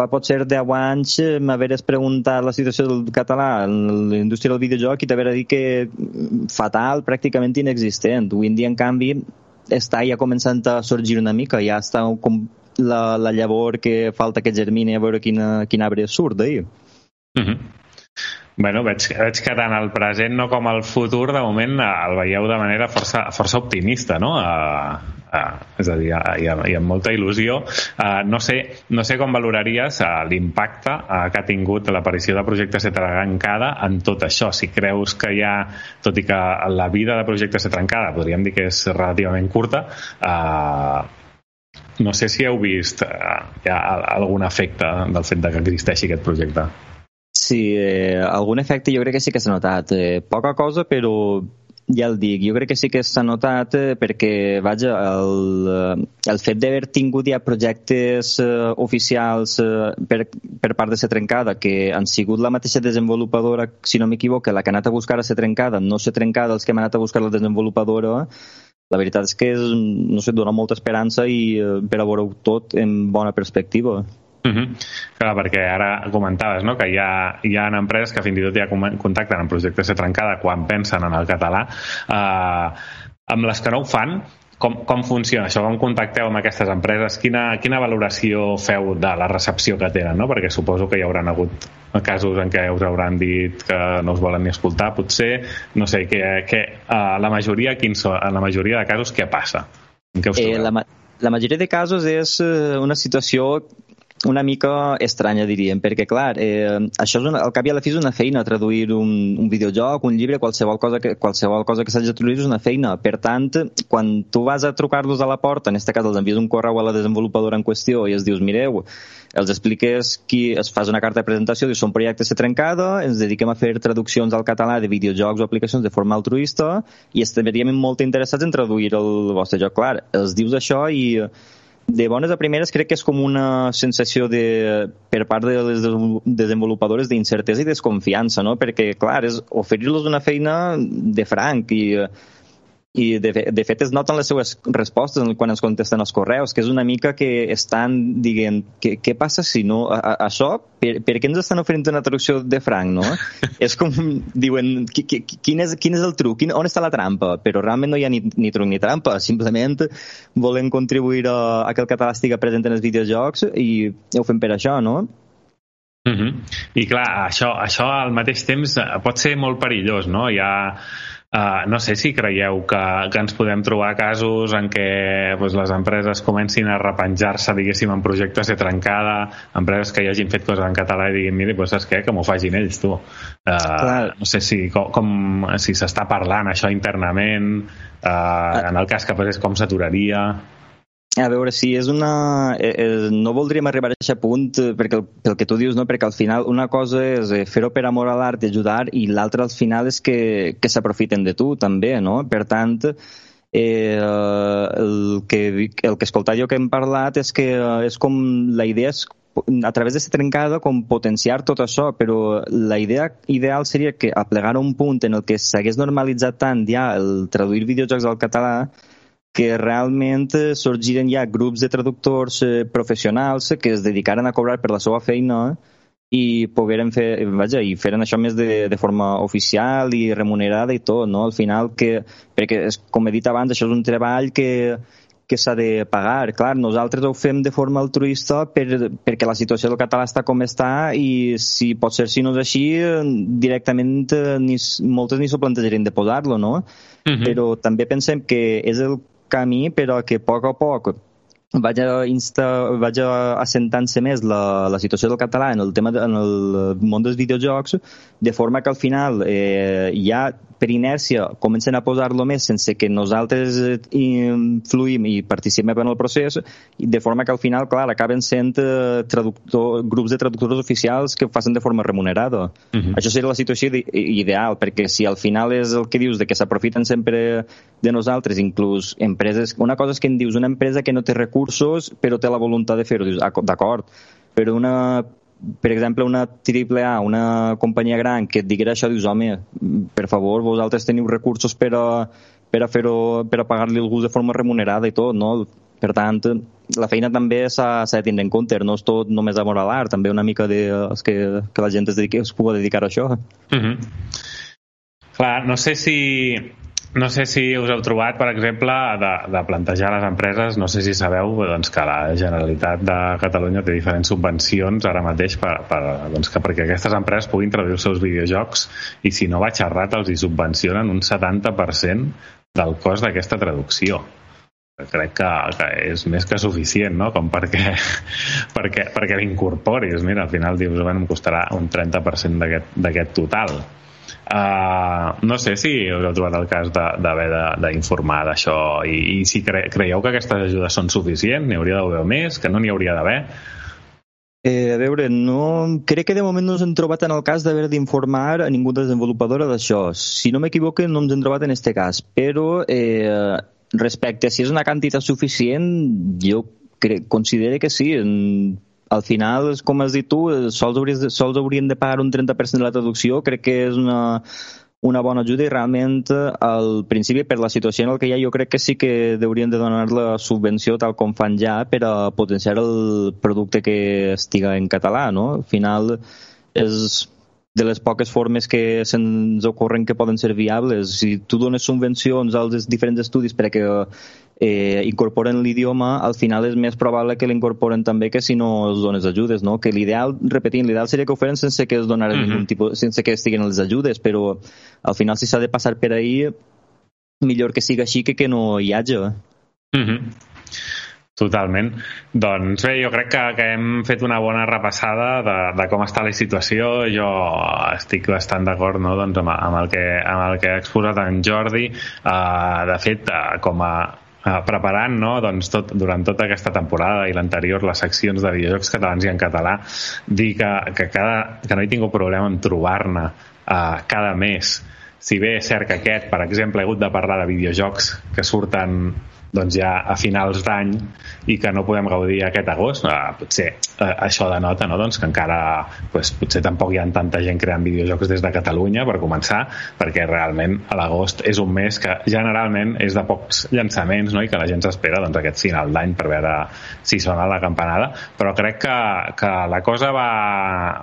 fa potser 10 anys eh, m'haveres preguntat la situació del català en la indústria del videojoc i t'haver dit que fatal, pràcticament inexistent. Avui en dia, en canvi, està ja començant a sorgir una mica, ja està com la, la llavor que falta que germini a veure quina, quin arbre surt d'ahir. Uh -huh. Bueno, veig, veig que tant el present no com el futur, de moment, el veieu de manera força, força optimista, no? Uh, uh, és a dir, i, amb, i amb molta il·lusió. Uh, no, sé, no sé com valoraries uh, l'impacte uh, que ha tingut l'aparició del projecte Ser Trencada en tot això. Si creus que hi ha, tot i que la vida de projecte Ser Trencada podríem dir que és relativament curta, uh, no sé si heu vist eh, ja algun efecte del fet de que existeixi aquest projecte. Sí, eh, algun efecte jo crec que sí que s'ha notat. Eh, poca cosa, però ja el dic, jo crec que sí que s'ha notat eh, perquè, vaja, el, eh, el fet d'haver tingut ja projectes eh, oficials eh, per, per part de ser trencada, que han sigut la mateixa desenvolupadora, si no m'equivoco, la que ha anat a buscar a ser trencada, no ser trencada els que han anat a buscar la desenvolupadora, la veritat és que és, no sé, dona molta esperança i eh, per a veure tot en bona perspectiva. Uh -huh. Clar, perquè ara comentaves no? que hi ha, hi ha empreses que fins i tot ja contacten en projectes de trencada quan pensen en el català eh, amb les que no ho fan com, com funciona això? Com contacteu amb aquestes empreses? Quina, quina valoració feu de la recepció que tenen? No? Perquè suposo que hi hauran hagut casos en què us hauran dit que no us volen ni escoltar, potser. No sé, que, que uh, la majoria, quins en la majoria de casos, què passa? En què us eh, la, la majoria de casos és eh, una situació una mica estranya, diríem, perquè, clar, eh, això és una, al cap i a la fi és una feina, traduir un, un videojoc, un llibre, qualsevol cosa que, qualsevol cosa que s'hagi de traduir és una feina. Per tant, quan tu vas a trucar-los a la porta, en aquest cas els envies un correu a la desenvolupadora en qüestió i els dius, mireu, els expliques qui es fas una carta de presentació, dius, som projecte ser trencada, ens dediquem a fer traduccions al català de videojocs o aplicacions de forma altruista i estaríem molt interessats en traduir el vostre joc. Clar, els dius això i de bones a primeres crec que és com una sensació de, per part de les desenvolupadores d'incertesa i desconfiança, no? perquè, clar, és oferir-los una feina de franc i i de, de fet es noten les seues respostes quan ens contesten els correus, que és una mica que estan dient, què, què passa si no, a, a, això, per, per què ens estan oferint una traducció de franc, no? és com, diuen, qui, qui, quin, és, quin és el truc, quin, on està la trampa? Però realment no hi ha ni, ni truc ni trampa, simplement volen contribuir a, a que el català estigui present en els videojocs i ho fem per això, no? Uh -huh. I clar, això, això al mateix temps pot ser molt perillós, no? Hi ha, uh, no sé si creieu que, que ens podem trobar casos en què pues, les empreses comencin a repenjar-se, diguéssim, en projectes de trencada, empreses que hi hagin fet coses en català i diguin, mira, pues, saps què? Que m'ho facin ells, tu. Uh, no sé si, com, com si s'està parlant això internament, uh, en el cas que passés com s'aturaria... A veure, si és una... Eh, eh, no voldríem arribar a aquest punt eh, perquè, pel que tu dius, no? perquè al final una cosa és eh, fer-ho per amor a l'art ajudar i l'altra al final és que, que s'aprofiten de tu també, no? Per tant, eh, el, que, el que escoltat jo que hem parlat és que és com la idea és a través d'aquesta trencada com potenciar tot això, però la idea ideal seria que aplegar un punt en el que s'hagués normalitzat tant ja el traduir videojocs al català que realment sorgiren ja grups de traductors eh, professionals que es dedicaren a cobrar per la seva feina i pogueren fer, vaja, i feren això més de, de forma oficial i remunerada i tot, no? Al final que, perquè és, com he dit abans, això és un treball que, que s'ha de pagar. Clar, nosaltres ho fem de forma altruista per, perquè la situació del català està com està i si pot ser si no és així, directament eh, ni, moltes ni s'ho plantejarien de posar-lo, no? Uh -huh. Però també pensem que és el camí, però que a poc a poc vaja, insta, vaja assentant-se més la, la situació del català en el tema de, en el món dels videojocs de forma que al final eh, ja per inèrcia comencen a posar-lo més sense que nosaltres eh, influïm i participem en el procés de forma que al final, clar, acaben sent eh, traductor, grups de traductors oficials que ho facin de forma remunerada. Uh -huh. Això seria la situació ideal, perquè si al final és el que dius de que s'aprofiten sempre de nosaltres, inclús empreses... Una cosa és que em dius una empresa que no té recursos però té la voluntat de fer-ho. Dius, ah, d'acord, però una per exemple, una AAA, una companyia gran que et diguera això, dius, home, per favor, vosaltres teniu recursos per a, per a fer-ho, per a pagar-li algú de forma remunerada i tot, no? Per tant, la feina també s'ha de tindre en compte, no és tot només amor a l'art, també una mica de que, que la gent es, dediqui, es pugui dedicar a això. Uh -huh. Clar, no sé si no sé si us heu trobat, per exemple, de, de plantejar les empreses, no sé si sabeu doncs, que la Generalitat de Catalunya té diferents subvencions ara mateix per, per, doncs, que perquè aquestes empreses puguin traduir els seus videojocs i si no vaig errat els hi subvencionen un 70% del cost d'aquesta traducció. Crec que, que és més que suficient no? com perquè, perquè, perquè l'incorporis. Mira, al final dius, bueno, em costarà un 30% d'aquest total Uh, no sé si us heu trobat el cas d'haver d'informar d'això i, i si cre creieu que aquestes ajudes són suficients, n'hi hauria d'haver més, que no n'hi hauria d'haver. Eh, a veure, no, crec que de moment no ens hem trobat en el cas d'haver d'informar a ningú desenvolupadora d'això. Si no m'equivoco, no ens hem trobat en aquest cas, però eh, respecte a si és una quantitat suficient, jo crec, considero que sí al final, com has dit tu, sols, hauries sols haurien de pagar un 30% de la traducció, crec que és una, una bona ajuda i realment al principi per la situació en què hi ha jo crec que sí que haurien de donar la subvenció tal com fan ja per a potenciar el producte que estiga en català, no? Al final és de les poques formes que se'ns ocorren que poden ser viables. Si tu dones subvencions als diferents estudis perquè eh, incorporen l'idioma, al final és més probable que l'incorporen també que si no els dones ajudes, no? Que l'ideal, repetint, l'ideal seria que ho feren sense que es donaren uh -huh. ningú tipus, sense que estiguin les ajudes, però al final si s'ha de passar per ahir, millor que siga així que que no hi hagi. Uh -huh. Totalment. Doncs bé, jo crec que, que hem fet una bona repassada de, de com està la situació. Jo estic bastant d'acord no? doncs amb, amb, el que, amb el que ha exposat en Jordi. Uh, de fet, uh, com a, uh, preparant no? doncs tot, durant tota aquesta temporada i l'anterior les seccions de videojocs catalans i en català dir que, que, cada, que no he tingut problema en trobar-ne uh, cada mes si bé és cert que aquest, per exemple, he hagut de parlar de videojocs que surten doncs ja a finals d'any i que no podem gaudir aquest agost eh, potser eh, això denota no? doncs que encara pues, potser tampoc hi ha tanta gent creant videojocs des de Catalunya per començar perquè realment a l'agost és un mes que generalment és de pocs llançaments no? i que la gent s'espera doncs, aquest final d'any per veure si sona la campanada però crec que, que la cosa va,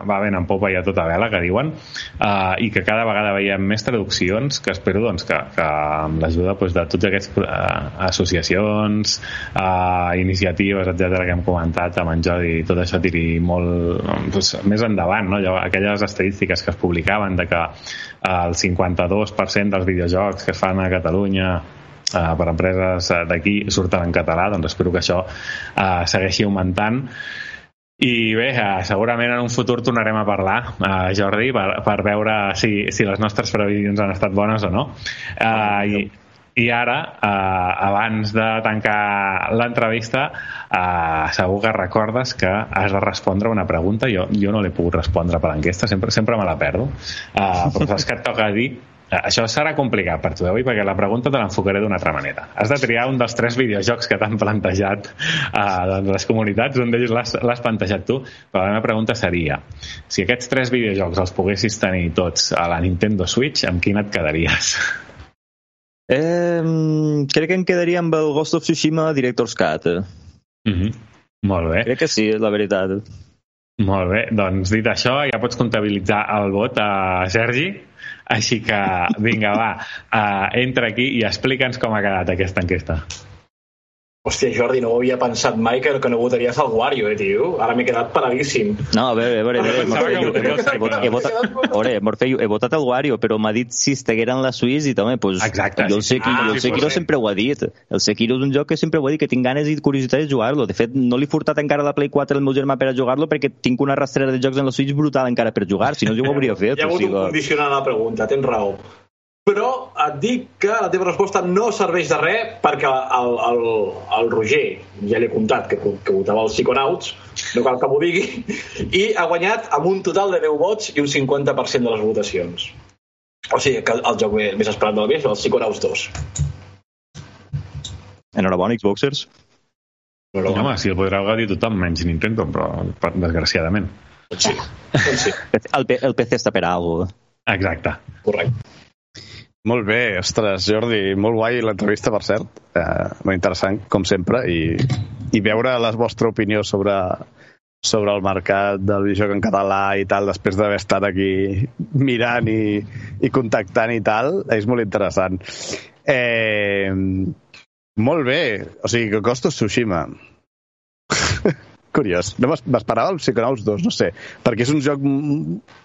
va ben en popa i a tota vela que diuen eh, i que cada vegada veiem més traduccions que espero doncs, que, que amb l'ajuda doncs, de tots aquests eh, associats associacions, uh, iniciatives, etc que hem comentat amb en Jordi, tot això tiri molt doncs, més endavant, no? Allò, aquelles estadístiques que es publicaven de que uh, el 52% dels videojocs que es fan a Catalunya uh, per empreses d'aquí surten en català, doncs espero que això uh, segueixi augmentant i bé, eh, segurament en un futur tornarem a parlar, eh, Jordi, per, per veure si, si les nostres previsions han estat bones o no. Eh, i, i ara, eh, abans de tancar l'entrevista, eh, segur que recordes que has de respondre una pregunta. Jo, jo no l'he pogut respondre per l'enquesta, sempre, sempre me la perdo. Eh, però saps que et toca dir Eh, això serà complicat per tu avui perquè la pregunta te l'enfocaré d'una altra manera. Has de triar un dels tres videojocs que t'han plantejat uh, les comunitats, un d'ells l'has plantejat tu, però la meva pregunta seria si aquests tres videojocs els poguessis tenir tots a la Nintendo Switch, amb quin et quedaries? Eh, crec que em quedaria amb el Ghost of Tsushima Director's Cut. Mm -hmm. Molt bé. Crec que sí, la veritat. Molt bé, doncs dit això, ja pots comptabilitzar el vot a Sergi. Així que, vinga, va, uh, entra aquí i explica'ns com ha quedat aquesta enquesta. Hòstia, Jordi, no ho havia pensat mai que, que no votaries al Wario, eh, tio? Ara m'he quedat paradíssim. No, a veure, a veure, a veure, Morfeu, he, votat, he, votat, veure, Morfeu, he votat el Wario, però m'ha dit si estigueren la Suís i també, pues, Exacte, jo el, sí. Sekiro, Ah, el sí, Sekiro pues, sempre ho ha dit. El Sekiro és un joc que sempre ho ha dit, que tinc ganes i curiositat de jugar-lo. De fet, no li he furtat encara la Play 4 al meu germà per a jugar-lo perquè tinc una rastrera de jocs en la Switch brutal encara per jugar, si no jo ho hauria fet. Hi ha o hagut sigui, un condicionant a la pregunta, tens raó. Però et dic que la teva resposta no serveix de res perquè el, el, el Roger, ja l'he comptat, que, que votava els Psiconauts, no cal que m'ho digui, i ha guanyat amb un total de 10 vots i un 50% de les votacions. O sigui que el joc més esperat del mes és el Psiconauts 2. Enhorabona, Xboxers. No, home, si el podrà gaudir tothom, menys Nintendo, però per- desgraciadament. Doncs sí, doncs sí, El, P- el PC està per a alguna Exacte. correcte. Molt bé, ostres, Jordi, molt guai l'entrevista, per cert. Eh, molt interessant, com sempre, i, i veure la vostra opinió sobre, sobre el mercat del videojoc en català i tal, després d'haver estat aquí mirant i, i contactant i tal, és molt interessant. Eh, molt bé, o sigui, que Ghost of Tsushima. Curiós. No m'es- m'esperava el Psychonauts 2, no sé, perquè és un joc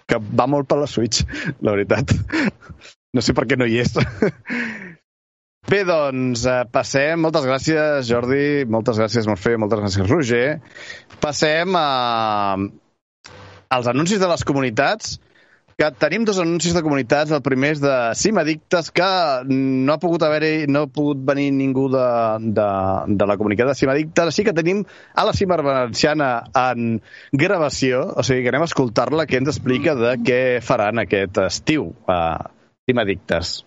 que va molt per la Switch, la veritat. No sé per què no hi és. Bé, doncs, eh, passem. Moltes gràcies, Jordi. Moltes gràcies, Morfeu. Moltes gràcies, Roger. Passem a... als anuncis de les comunitats que tenim dos anuncis de comunitats. El primer és de Sim Addictes, que no ha pogut haver no ha pogut venir ningú de, de, de la comunitat de Sim Addictes, així que tenim a la Cima Valenciana en gravació, o sigui que anem a escoltar-la, que ens explica de què faran aquest estiu a Sim Addictes.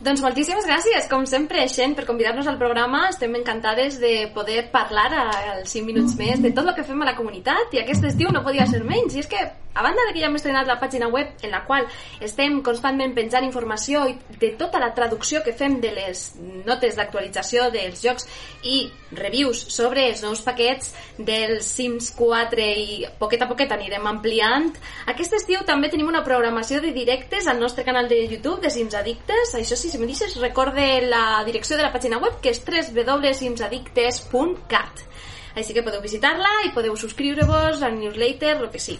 Doncs moltíssimes gràcies, com sempre, Xen, per convidar-nos al programa. Estem encantades de poder parlar als 5 minuts més de tot el que fem a la comunitat i aquest estiu no podia ser menys. I és que, a banda de que ja hem estrenat la pàgina web en la qual estem constantment penjant informació de tota la traducció que fem de les notes d'actualització dels jocs i reviews sobre els nous paquets dels Sims 4 i poquet a poquet anirem ampliant. Aquest estiu també tenim una programació de directes al nostre canal de YouTube de Sims Addictes. Això sí, si me deixes, recorde la direcció de la pàgina web que és www.simsaddictes.cat així que podeu visitar-la i podeu subscriure-vos al newsletter, el que sí.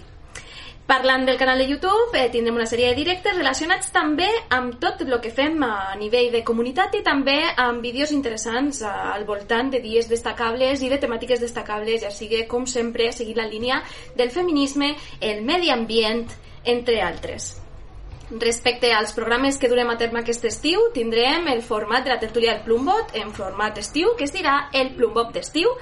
Parlant del canal de YouTube, eh, tindrem una sèrie de directes relacionats també amb tot el que fem a nivell de comunitat i també amb vídeos interessants eh, al voltant de dies destacables i de temàtiques destacables, ja sigui, com sempre, seguir la línia del feminisme, el medi ambient, entre altres. Respecte als programes que durem a terme aquest estiu, tindrem el format de la tertúlia del Plumbot en format estiu, que es dirà el Plumbot d'estiu,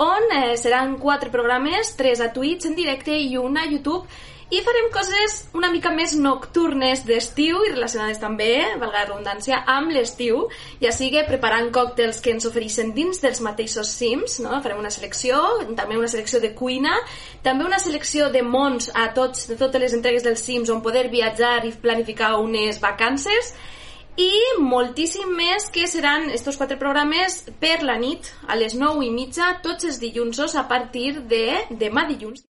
on eh, seran quatre programes, tres a Twitch en directe i un a YouTube, i farem coses una mica més nocturnes d'estiu i relacionades també, valga la redundància, amb l'estiu, ja sigui preparant còctels que ens ofereixen dins dels mateixos Sims, no? farem una selecció, també una selecció de cuina, també una selecció de mons a tots, de totes les entregues dels Sims on poder viatjar i planificar unes vacances, i moltíssim més que seran estos quatre programes per la nit a les 9 i mitja tots els dilluns a partir de demà dilluns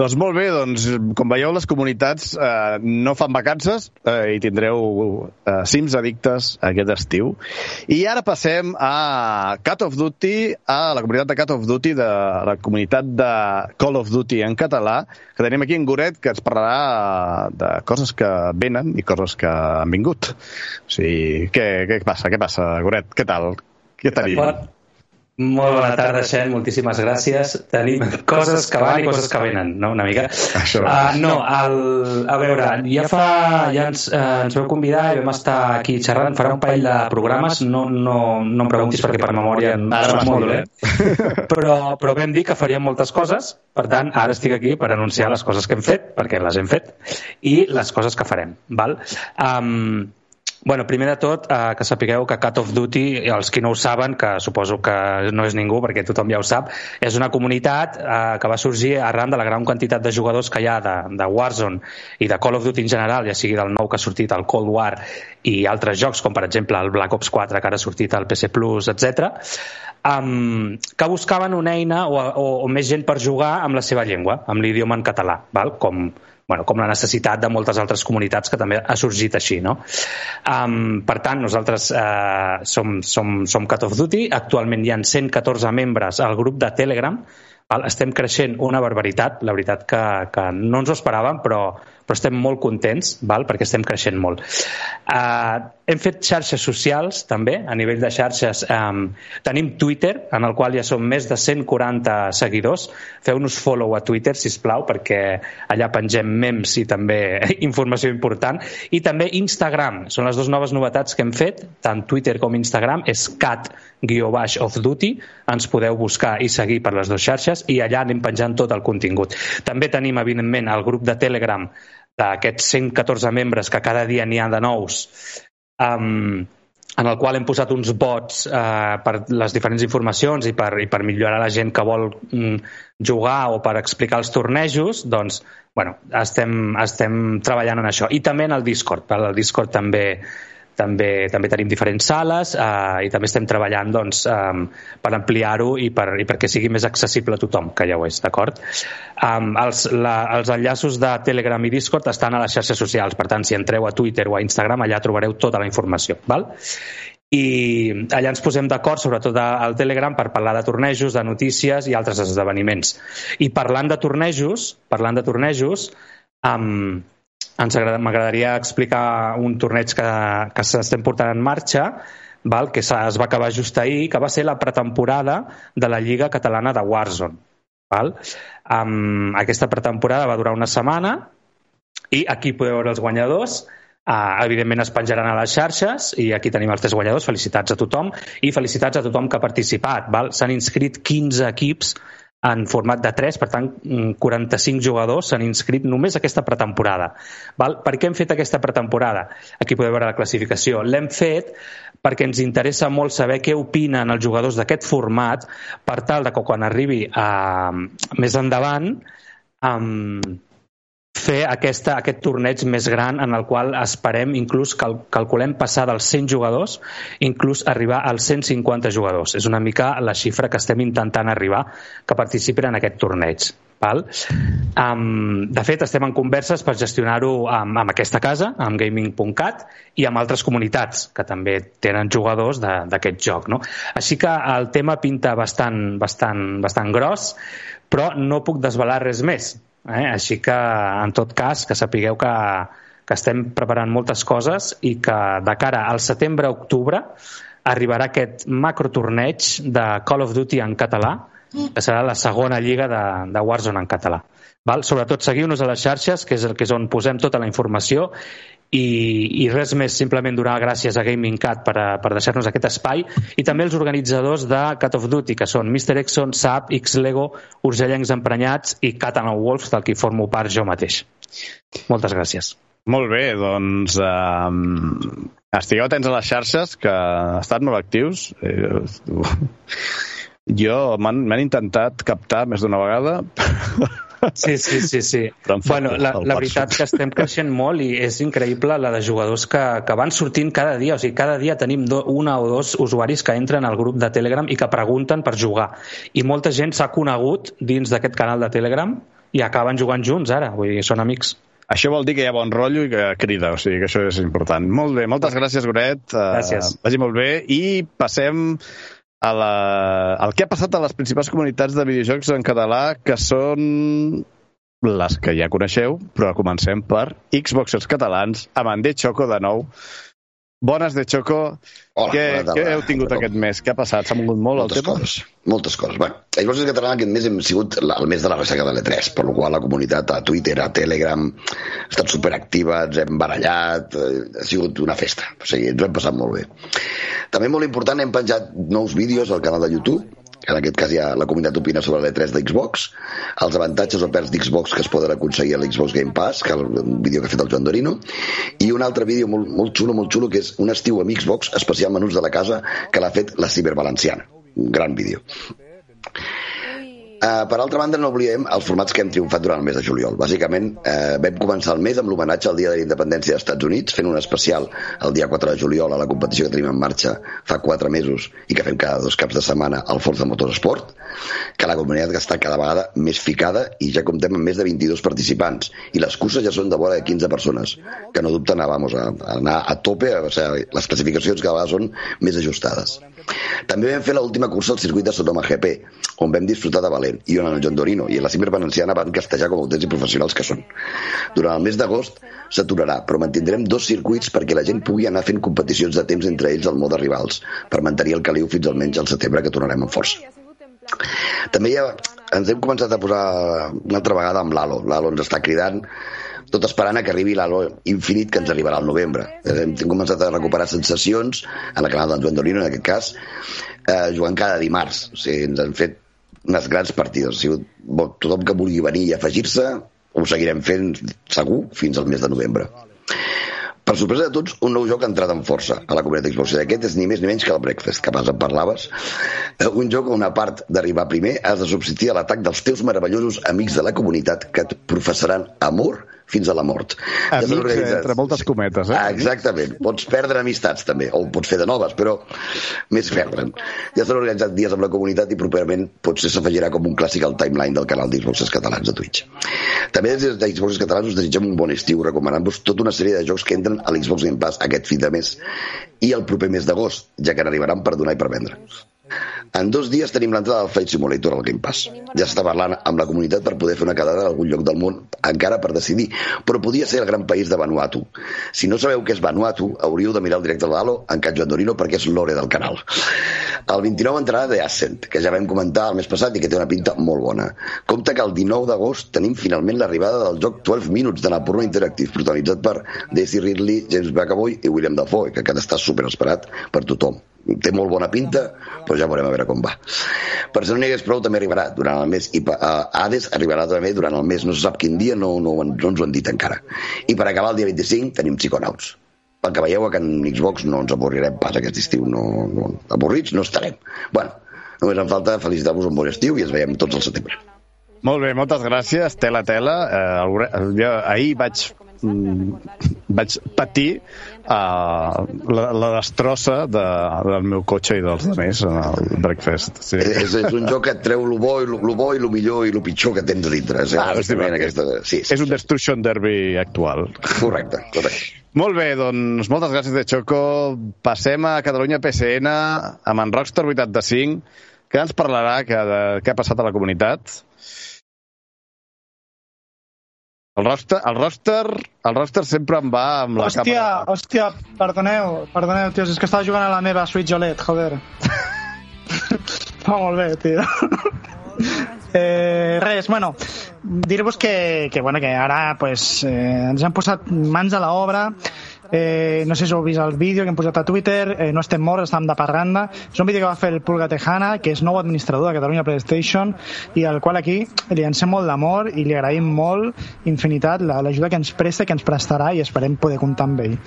Doncs molt bé, doncs, com veieu, les comunitats eh, no fan vacances eh, i tindreu eh, Sims addictes aquest estiu. I ara passem a Cat of Duty, a la comunitat de Cat of Duty, de la comunitat de Call of Duty en català, que tenim aquí en Goret, que ens parlarà de coses que venen i coses que han vingut. O sigui, què, què passa? Què passa, Goret? Què tal? Què tenim? Molt bona tarda, Xen, moltíssimes gràcies. Tenim coses que van i coses que venen, no? Una mica. Això. Uh, no, el, a veure, ja fa... Ja ens, uh, ens veu convidar i vam estar aquí xerrant, farà un parell de programes, no, no, no em preguntis perquè per memòria ara soc molt dolent, però, però vam dir que faríem moltes coses, per tant, ara estic aquí per anunciar les coses que hem fet, perquè les hem fet, i les coses que farem, val? Um, Bueno, primer de tot, eh, que sapigueu que Cat of Duty, els qui no ho saben, que suposo que no és ningú perquè tothom ja ho sap, és una comunitat eh, que va sorgir arran de la gran quantitat de jugadors que hi ha de, de Warzone i de Call of Duty en general, ja sigui del nou que ha sortit el Cold War i altres jocs, com per exemple el Black Ops 4 que ara ha sortit al PC Plus, etc. Um, que buscaven una eina o, o, o més gent per jugar amb la seva llengua, amb l'idioma en català, val? com bueno, com la necessitat de moltes altres comunitats que també ha sorgit així. No? Um, per tant, nosaltres uh, som, som, som Cat of Duty, actualment hi ha 114 membres al grup de Telegram, estem creixent una barbaritat, la veritat que, que no ens ho esperàvem, però, però estem molt contents val? perquè estem creixent molt. Uh, hem fet xarxes socials també, a nivell de xarxes um, tenim Twitter, en el qual ja som més de 140 seguidors. Feu-nos follow a Twitter, si plau perquè allà pengem memes i també informació important. I també Instagram, són les dues noves novetats que hem fet, tant Twitter com Instagram. És cat-of duty. Ens podeu buscar i seguir per les dues xarxes i allà anem penjant tot el contingut. També tenim evidentment el grup de Telegram d'aquests 114 membres que cada dia n'hi ha de nous um, en el qual hem posat uns bots eh, per les diferents informacions i per, i per millorar la gent que vol mm, jugar o per explicar els tornejos, doncs, bueno, estem, estem treballant en això. I també en el Discord. Per al Discord també també, també tenim diferents sales eh, i també estem treballant doncs, eh, per ampliar-ho i, per, i perquè sigui més accessible a tothom, que ja ho és, d'acord? Um, els, la, els enllaços de Telegram i Discord estan a les xarxes socials, per tant, si entreu a Twitter o a Instagram, allà trobareu tota la informació. Val? i allà ens posem d'acord, sobretot al Telegram, per parlar de tornejos, de notícies i altres esdeveniments. I parlant de tornejos, parlant de tornejos, um, m'agradaria explicar un torneig que, que s'estem portant en marxa val? que es va acabar just ahir, que va ser la pretemporada de la Lliga Catalana de Warzone. Val? Um, aquesta pretemporada va durar una setmana i aquí podeu veure els guanyadors. Uh, evidentment es penjaran a les xarxes i aquí tenim els tres guanyadors. Felicitats a tothom i felicitats a tothom que ha participat. S'han inscrit 15 equips en format de 3, per tant 45 mm, jugadors s'han inscrit només aquesta pretemporada. Val? Per què hem fet aquesta pretemporada? Aquí podeu veure la classificació. L'hem fet perquè ens interessa molt saber què opinen els jugadors d'aquest format per tal de que quan arribi a, més endavant um, fer aquesta, aquest torneig més gran en el qual esperem inclús cal, calculem passar dels 100 jugadors inclús arribar als 150 jugadors. És una mica la xifra que estem intentant arribar que participin en aquest torneig. Val? Um, de fet, estem en converses per gestionar-ho amb, amb aquesta casa, amb gaming.cat, i amb altres comunitats que també tenen jugadors d'aquest joc. No? Així que el tema pinta bastant, bastant, bastant gros, però no puc desvelar res més Eh? Així que, en tot cas, que sapigueu que, que estem preparant moltes coses i que de cara al setembre-octubre arribarà aquest macro torneig de Call of Duty en català, que serà la segona lliga de, de Warzone en català. Val? Sobretot seguiu-nos a les xarxes, que és, el que és on posem tota la informació, i, i res més, simplement donar gràcies a Gaming Cat per, a, per deixar-nos aquest espai i també els organitzadors de Cat of Duty, que són Mr. Exxon, SAP, X-Lego, Urgellencs Emprenyats i Cat and Wolves, del que formo part jo mateix. Moltes gràcies. Molt bé, doncs um, estigueu atents a les xarxes, que estan molt actius. Eh, jo m'han intentat captar més d'una vegada Sí, sí, sí. sí. Bueno, la, la veritat que estem creixent molt i és increïble la de jugadors que, que van sortint cada dia. O sigui, cada dia tenim do, una o dos usuaris que entren al grup de Telegram i que pregunten per jugar. I molta gent s'ha conegut dins d'aquest canal de Telegram i acaben jugant junts ara, vull dir, són amics. Això vol dir que hi ha bon rotllo i que crida, o sigui que això és important. Molt bé, moltes gràcies, Goret. Gràcies. Uh, vagi molt bé. I passem a la... al que ha passat a les principals comunitats de videojocs en català, que són les que ja coneixeu, però comencem per Xboxers catalans, amb Choco de nou. Bones, De Choco. Hola, què, què heu tingut aquest mes? Què ha passat? S'ha mogut molt moltes el tema? coses, moltes coses. Bueno, a Xbox Català aquest mes hem sigut la- el mes de la ressaca de l'E3, per la qual la comunitat a Twitter, a Telegram, ha estat superactiva, ens hem barallat, eh, ha sigut una festa, o sigui, ens ho hem passat molt bé. També molt important, hem penjat nous vídeos al canal de YouTube, en aquest cas ja la comunitat opina sobre l'E3 d'Xbox, els avantatges o perds d'Xbox que es poden aconseguir a l'Xbox Game Pass, que és un vídeo que ha fet el Joan Dorino, i un altre vídeo molt, molt xulo, molt xulo, que és un estiu amb Xbox, especial menús de la casa, que l'ha fet la Cibervalenciana. Un gran vídeo. Uh, per altra banda, no oblidem els formats que hem triomfat durant el mes de juliol. Bàsicament, uh, vam començar el mes amb l'homenatge al Dia de la Independència dels Estats Units, fent un especial el dia 4 de juliol a la competició que tenim en marxa fa 4 mesos i que fem cada dos caps de setmana al Forza Motorsport, que la comunitat està cada vegada més ficada i ja comptem amb més de 22 participants. I les curses ja són de vora de 15 persones, que no dubten a, vamos, a, a anar a tope, o sigui, les classificacions cada vegada són més ajustades. També vam fer l'última cursa al circuit de Sonoma GP, on vam disfrutar de valent, i on el John Dorino i la Cimer Valenciana van castejar com autèntics professionals que són. Durant el mes d'agost s'aturarà, però mantindrem dos circuits perquè la gent pugui anar fent competicions de temps entre ells al mode rivals, per mantenir el caliu fins almenys al setembre que tornarem amb força. També ja ens hem començat a posar una altra vegada amb l'Halo. L'Halo ens està cridant tot esperant a que arribi l'Halo Infinit que ens arribarà al novembre. Eh, Hem començat a recuperar sensacions en el canal d'en Joan Dorino, en aquest cas, eh, jugant cada dimarts. O sigui, ens han fet unes grans partides. Sigut, bo, tothom que vulgui venir i afegir-se ho seguirem fent segur fins al mes de novembre. Per sorpresa de tots, un nou joc ha entrat amb força a la comunitat Xbox. Aquest és ni més ni menys que el Breakfast, que abans en parlaves. Eh, Un joc on, a part d'arribar primer, has de subsistir a l'atac dels teus meravellosos amics de la comunitat que et professaran amor fins a la mort. Amics, organitzat- entre moltes cometes, eh? Ah, exactament. Pots perdre amistats, també, o pots fer de noves, però més perdre'n. Ja s'han organitzat dies amb la comunitat i properament potser s'afegirà com un clàssic al timeline del canal d'Xboxes catalans a Twitch. També des d'Xboxes catalans us desitgem un bon estiu, recomanant-vos tota una sèrie de jocs que entren a l'Xbox Game Pass aquest fi de mes i el proper mes d'agost, ja que n'arribaran per donar i per vendre. En dos dies tenim l'entrada del Flight Simulator al Game Pass. Ja s'està parlant amb la comunitat per poder fer una quedada en algun lloc del món, encara per decidir, però podia ser el gran país de Vanuatu. Si no sabeu què és Vanuatu, hauríeu de mirar el directe de l'Halo en Can Joan Dorino perquè és l'ore del canal. El 29 entrarà The Ascent, que ja vam comentar el mes passat i que té una pinta molt bona. Compte que el 19 d'agost tenim finalment l'arribada del joc 12 Minutes de Napurna Interactive, protagonitzat per Daisy Ridley, James McAvoy i William Dafoe, que encara està super esperat per tothom. Té molt bona pinta, però ja veurem a veure com va. Per si no n'hi hagués prou, també arribarà durant el mes. I uh, Hades arribarà també durant el mes, no se sap quin dia, no, no, no ens ho han dit encara. I per acabar el dia 25 tenim Psychonauts. Pel que veieu que en Xbox no ens avorrirem pas aquest estiu, no, no, avorrits no estarem. Bueno, només em falta felicitar-vos un bon estiu i ens veiem tots al setembre. Molt bé, moltes gràcies, Tela Tela. Eh, ahir vaig mm, vaig patir uh, la, la destrossa de, del meu cotxe i dels altres en el breakfast. Sí. És, és un joc que et treu lo bo, i lo, lo bo i lo millor i lo pitjor que tens a dintre. És, Ah, divertit. aquesta... Sí, sí, És un Destruction Derby actual. correcte, correcte. Molt bé, doncs moltes gràcies de Choco. Passem a Catalunya PSN amb en Rockstar 85, que ens parlarà que, de, què ha passat a la comunitat. El roster, el roster, el roster sempre em va amb la Hòstia, capa... hòstia, perdoneu, perdoneu, tios, és que estava jugant a la meva Switch OLED, joder. Va molt bé, tio. Eh, res, bueno, dir-vos que, que, bueno, que ara pues, eh, ens hem posat mans a l'obra Eh, no sé si heu vist el vídeo que hem posat a Twitter, eh, no estem morts, estem de parranda. És un vídeo que va fer el Pulga Tejana, que és nou administrador de Catalunya PlayStation, i al qual aquí li llancem molt d'amor i li agraïm molt, infinitat, la- l'ajuda que ens presta, que ens prestarà i esperem poder comptar amb ell.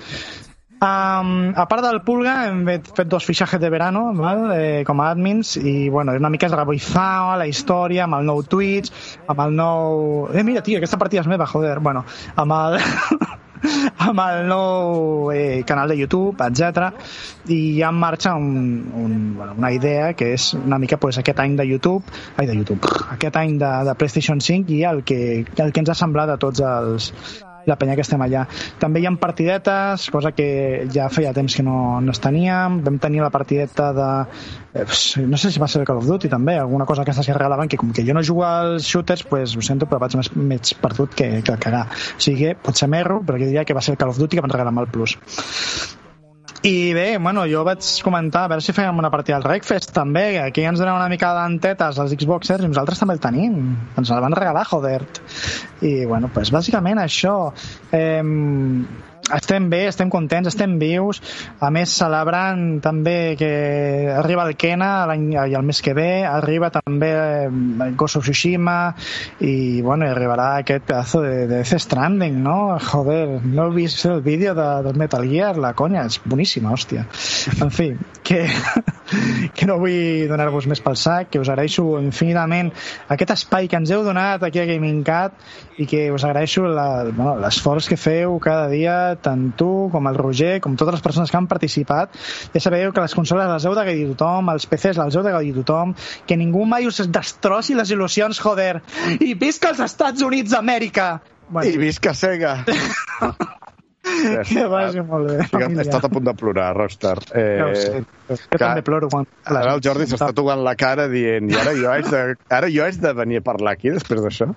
Um, a part del Pulga hem fet, dos fitxatges de verano val? Eh, com a admins i bueno, una mica es rebuizava la història amb el nou Twitch amb el nou... Eh, mira, tio, aquesta partida és meva, joder bueno, amb el... amb el nou eh, canal de YouTube, etc. I hi ha en marxa un, un, bueno, una idea que és una mica pues, aquest any de YouTube, ai, de YouTube, aquest any de, de PlayStation 5 i el que, el que ens ha semblat a tots els, la penya que estem allà. També hi ha partidetes, cosa que ja feia temps que no, no es teníem. Vam tenir la partideta de... Eh, no sé si va ser Call of Duty també, alguna cosa d'aquestes que regalaven, que com que jo no jugo als shooters, pues, ho sento, però vaig més, més perdut que, que cagar. O sigui, potser m'erro, però jo diria que va ser el Call of Duty que van regalar amb el Plus. I bé, bueno, jo vaig comentar a veure si fèiem una partida al Wreckfest també, que aquí ens donem una mica d'antetes als Xboxers i nosaltres també el tenim. Ens el van regalar, joder. I bueno, pues bàsicament això. Eh, estem bé, estem contents, estem vius. A més, celebrant també que arriba el Kena i el mes que ve, arriba també eh, Ghost of Tsushima i, bueno, arribarà aquest pedazo de, de Death Stranding, no? Joder, no he vist el vídeo de, del Metal Gear, la conya, és boníssima, hòstia. En fi, que, que no vull donar-vos més pel sac, que us agraeixo infinitament aquest espai que ens heu donat aquí a Gaming Cat i que us agraeixo l'esforç bueno, que feu cada dia tant tu com el Roger, com totes les persones que han participat. Ja sabeu que les consoles les heu de gaudir tothom, els PCs les heu de gaudir tothom, que ningú mai us destrossi les il·lusions, joder. I visca els Estats Units d'Amèrica! Bueno. I visca Sega! que vagi molt bé. He estat a punt de plorar, Rockstar. Eh, ho sé. Jo que, també ploro quan... Ara el Jordi s'està tocant la cara dient i ara jo haig de, ara jo haig de venir a parlar aquí després d'això.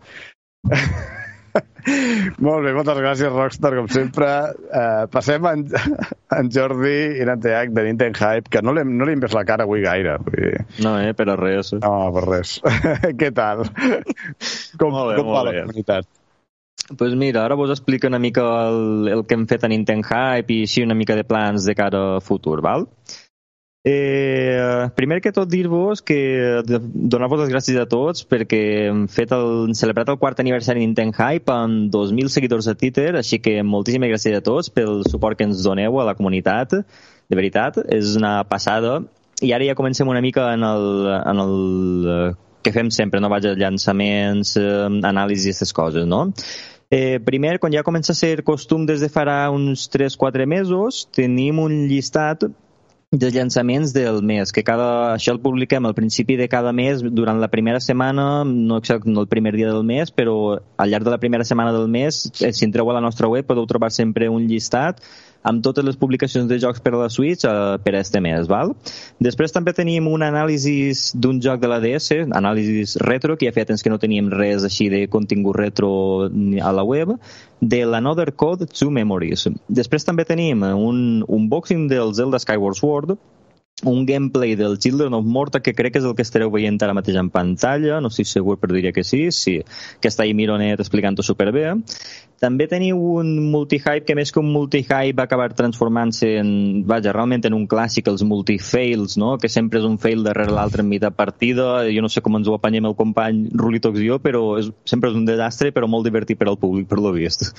Molt bé, moltes gràcies, Rockstar, com sempre. Uh, passem en, en Jordi i en Anteac de Nintendo Hype, que no li, no li hem vist la cara avui gaire. Vull dir... No, eh, per a res. No, per res. Què tal? Com, molt bé, com va la comunitat? pues mira, ara vos explico una mica el, el que hem fet a Nintendo Hype i així una mica de plans de cara a futur, val? Eh, primer que tot dir-vos que donar-vos les gràcies a tots perquè hem fet el, celebrat el quart aniversari Nintendo Hype amb 2.000 seguidors a Twitter, així que moltíssimes gràcies a tots pel suport que ens doneu a la comunitat. De veritat, és una passada. I ara ja comencem una mica en el, en el que fem sempre, no? Vaja, llançaments, eh, anàlisis i aquestes coses, no? Eh, primer, quan ja comença a ser costum des de farà uns 3-4 mesos, tenim un llistat dels llançaments del mes, que cada, això el publiquem al principi de cada mes, durant la primera setmana, no exacte, no el primer dia del mes, però al llarg de la primera setmana del mes, eh, si entreu a la nostra web podeu trobar sempre un llistat amb totes les publicacions de jocs per a la Switch eh, per a este mes, val? Després també tenim un anàlisi d'un joc de la DS, anàlisi retro, que ja feia temps que no teníem res així de contingut retro a la web, de l'Another Code to Memories. Després també tenim un unboxing del Zelda Skyward Sword, un gameplay del Children of Morta que crec que és el que estareu veient ara mateix en pantalla, no estic segur però diria que sí, sí, que està ahí Mironet explicant-ho superbé. També teniu un multi-hype que més que un multi-hype va acabar transformant-se en, vaja, realment en un clàssic, els multi-fails, no? que sempre és un fail darrere l'altre en mitja partida, jo no sé com ens ho apanyem el company Rulitox i jo, però és, sempre és un desastre, però molt divertit per al públic, per lo vist.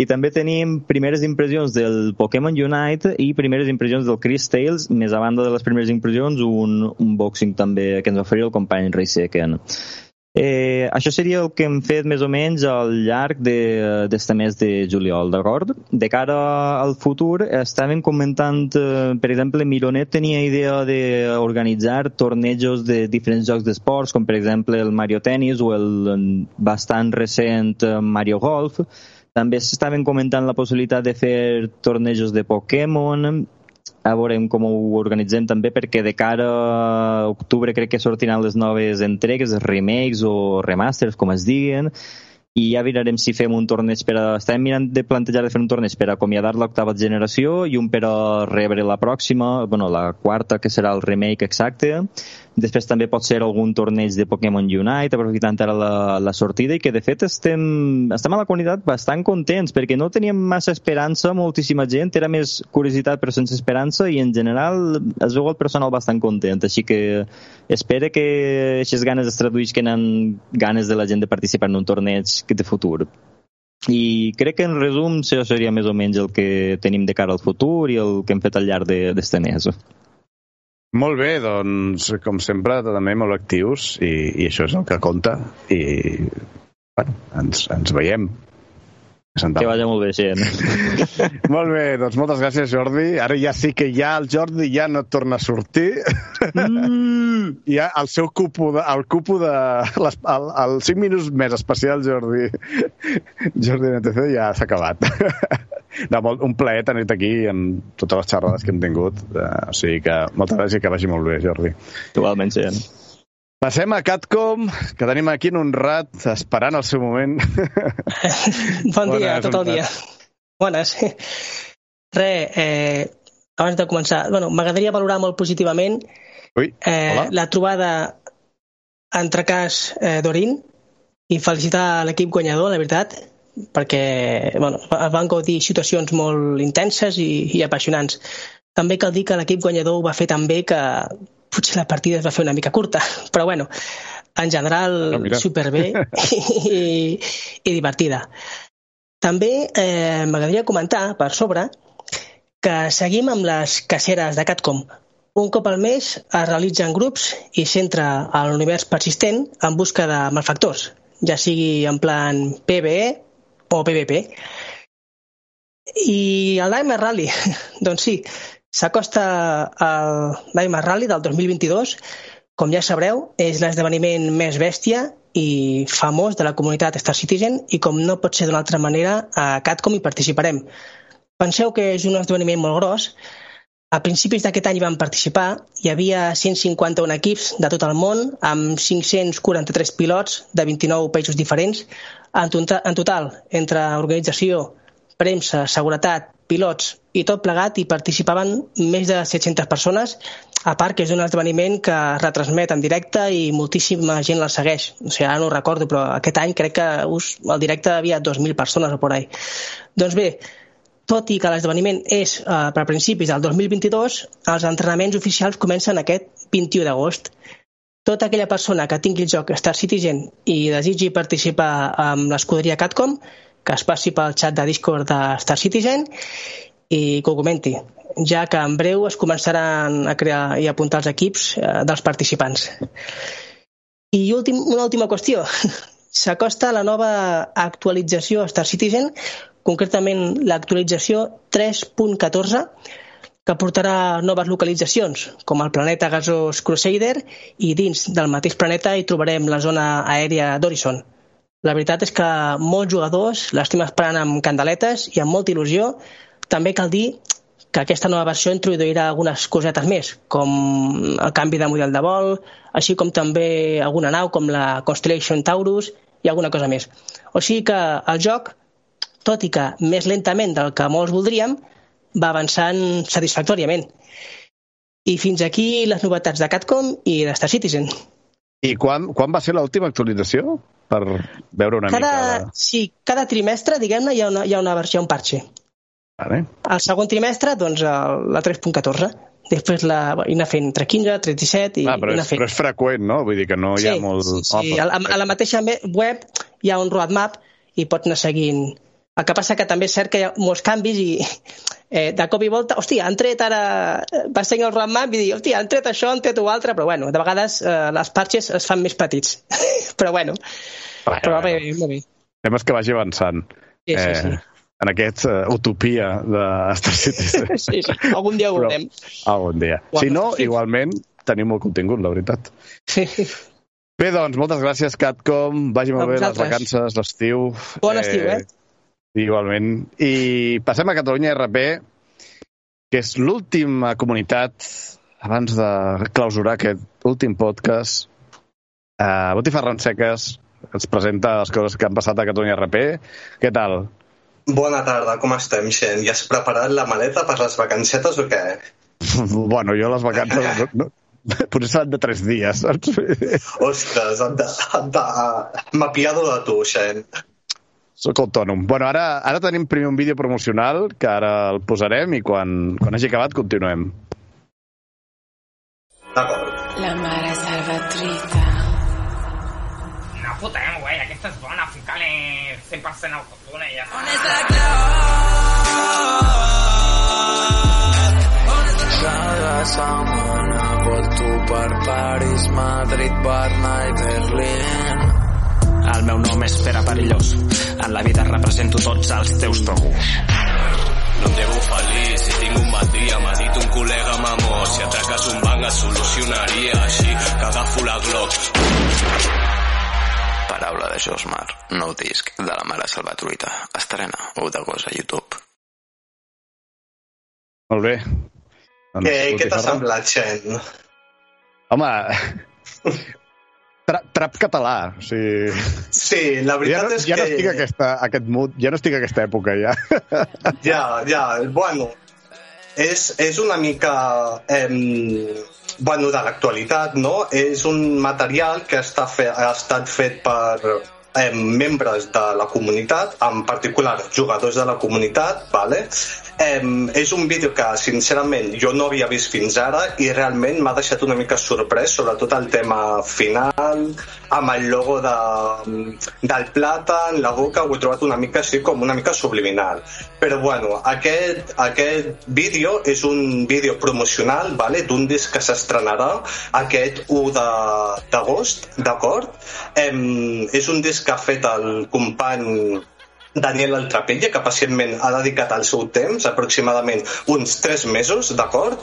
I també tenim primeres impressions del Pokémon Unite i primeres impressions del Chris Tales, més a banda de les primeres impressions, un unboxing també que ens va oferir el company Ray Seken. Eh, això seria el que hem fet més o menys al llarg de, mes de juliol, d'acord? De cara al futur, estàvem comentant, eh, per exemple, Mironet tenia idea d'organitzar tornejos de diferents jocs d'esports, com per exemple el Mario Tennis o el bastant recent eh, Mario Golf, també s'estaven comentant la possibilitat de fer tornejos de Pokémon, a veurem com ho organitzem també perquè de cara a octubre crec que sortiran les noves entregues, remakes o remasters, com es diguen, i ja mirarem si fem un torneig per a... Estàvem mirant de plantejar de fer un torneig per acomiadar l'octava generació i un per a rebre la pròxima, bueno, la quarta, que serà el remake exacte, Després també pot ser algun torneig de Pokémon Unite, aprofitant ara la, la sortida, i que de fet estem, estem a la comunitat bastant contents, perquè no teníem massa esperança, moltíssima gent, era més curiositat però sense esperança, i en general es veu el personal bastant content, així que espero que aquestes ganes es traduïsquen en ganes de la gent de participar en un torneig de futur. I crec que en resum això seria més o menys el que tenim de cara al futur i el que hem fet al llarg d'este de, mes. Molt bé, doncs, com sempre, també molt actius i, i això és el que compta i bueno, ens, ens veiem. Que vagi molt bé, gent. Molt bé, doncs moltes gràcies, Jordi. Ara ja sí que ja el Jordi ja no torna a sortir. Mm. ja el seu cupo, de, el cupo de... Les, el, el 5 minuts més especial, Jordi. Jordi NTC ja s'ha acabat. no, molt, un plaer tenir-te aquí amb totes les xerrades que hem tingut. Uh, o sigui que moltes gràcies i que vagi molt bé, Jordi. Igualment, gent. Passem a Catcom, que tenim aquí en un rat esperant el seu moment. bon dia, Bones, tot el dia. Bones. Re, eh, abans de començar, bueno, m'agradaria valorar molt positivament Ui, eh, la trobada entre cas eh, d'Orin i felicitar l'equip guanyador, la veritat, perquè bueno, van gaudir situacions molt intenses i, i apassionants. També cal dir que l'equip guanyador ho va fer tan bé que potser la partida es va fer una mica curta, però bueno, en general no, superbé i, i divertida. També eh, m'agradaria comentar, per sobre, que seguim amb les caceres de Catcom. Un cop al mes es realitzen grups i s'entra a l'univers persistent en busca de malfactors, ja sigui en plan PvE o PvP. I el Nightmare Rally, doncs sí, S'acosta el Nightmare Rally del 2022. Com ja sabreu, és l'esdeveniment més bèstia i famós de la comunitat Star Citizen i com no pot ser d'una altra manera, a Catcom hi participarem. Penseu que és un esdeveniment molt gros. A principis d'aquest any van participar, hi havia 151 equips de tot el món, amb 543 pilots de 29 països diferents. En total, en total entre organització, premsa, seguretat, pilots i tot plegat hi participaven més de 700 persones, a part que és un esdeveniment que retransmet en directe i moltíssima gent la segueix. O sigui, ara no ho recordo, però aquest any crec que us, al directe havia 2.000 persones o por ahí. Doncs bé, tot i que l'esdeveniment és eh, per principis del 2022, els entrenaments oficials comencen aquest 21 d'agost. Tota aquella persona que tingui el joc Star Citizen i desitgi participar amb l'escuderia Catcom que es passi pel xat de Discord de Star Citizen i que ho comenti, ja que en breu es començaran a crear i a apuntar els equips eh, dels participants. I últim, una última qüestió. S'acosta la nova actualització Star Citizen, concretament l'actualització 3.14, que portarà noves localitzacions, com el planeta gasós Crusader, i dins del mateix planeta hi trobarem la zona aèria d'Horizon. La veritat és que molts jugadors l'estem esperant amb candeletes i amb molta il·lusió. També cal dir que aquesta nova versió introduirà algunes cosetes més, com el canvi de model de vol, així com també alguna nau com la Constellation Taurus i alguna cosa més. O sigui que el joc, tot i que més lentament del que molts voldríem, va avançant satisfactòriament. I fins aquí les novetats de Catcom i de Star Citizen. I quan, quan va ser l'última actualització? per veure una cada, mica... De... Sí, cada trimestre, diguem-ne, hi, ha una, hi ha una versió, un parche. Vale. El segon trimestre, doncs, la 3.14. Després la, i anar fent entre 15, 37 i, ah, però, i és, però és freqüent, no? Vull dir que no hi ha sí, molt... Sí, sí. A, a la mateixa web hi ha un roadmap i pots anar seguint. El que passa que també és cert que hi ha molts canvis i eh, de cop i volta, hòstia, han tret ara... Eh, vas seguir el roadmap i dir, hòstia, han tret això, han tret ho altre, però bueno, de vegades eh, les parches es fan més petits. però bueno, bueno però va bé, va bé. Temes que vagi avançant. Sí, sí, sí. Eh, en aquest uh, utopia de Star Citizen. sí, sí, algun dia ho veurem. Algun dia. Si no, sí. igualment, tenim molt contingut, la veritat. Sí. Bé, doncs, moltes gràcies, Catcom. Vagi molt bé les vacances, l'estiu. Bon estiu, eh? Igualment. I passem a Catalunya RP, que és l'última comunitat abans de clausurar aquest últim podcast. Uh, Botifarrons Ronseques ens presenta les coses que han passat a Catalunya RP. Què tal? Bona tarda, com estem, gent? Ja has preparat la maleta per les vacancetes o què? bueno, jo les vacances... no, no, potser seran de tres dies, saps? Ostres, han de, han de mapiar-ho de tu, gent. Soc autònom. Bueno, ara, ara tenim primer un vídeo promocional que ara el posarem i quan, quan hagi acabat continuem. D'acord. La mare salvatrita. No fotem, güey, aquesta és bona, ficar-li 100% autotune i ja està. On és la clau? Cada setmana volto per París, Madrid, Berna i Berlín El meu nom és Pere Perillós. En la vida represento tots els teus tabús. No em devo feliç, si tinc un mal dia m'ha dit un col·lega mamó si atraques un banc es solucionaria així que agafo la Glock Paraula de Josmar, nou disc de la mare salvatruita. Estrena 1 d'agost a YouTube. Molt bé. Doncs, Què, què t'ha semblat, Xen? Home, tra trap català, o sigui... Sí, la veritat ja no, és ja no que- estic a aquesta, a aquest mood, ja no estic a aquesta època, ja. Ja, ja, bueno, és, és una mica... Eh, bueno, de l'actualitat, no? És un material que està fe, ha estat fet per eh, membres de la comunitat, en particular jugadors de la comunitat, vale? Eh, és un vídeo que, sincerament, jo no havia vist fins ara i realment m'ha deixat una mica sorprès, sobretot el tema final, amb el logo de, del plàtan, la boca, ho he trobat una mica així com una mica subliminal. Però bueno, aquest, aquest vídeo és un vídeo promocional vale, d'un disc que s'estrenarà aquest 1 de- d'agost, d'acord? Em, és un disc que ha fet el company Daniel Altrapella, que pacientment ha dedicat el seu temps, aproximadament uns 3 mesos, d'acord?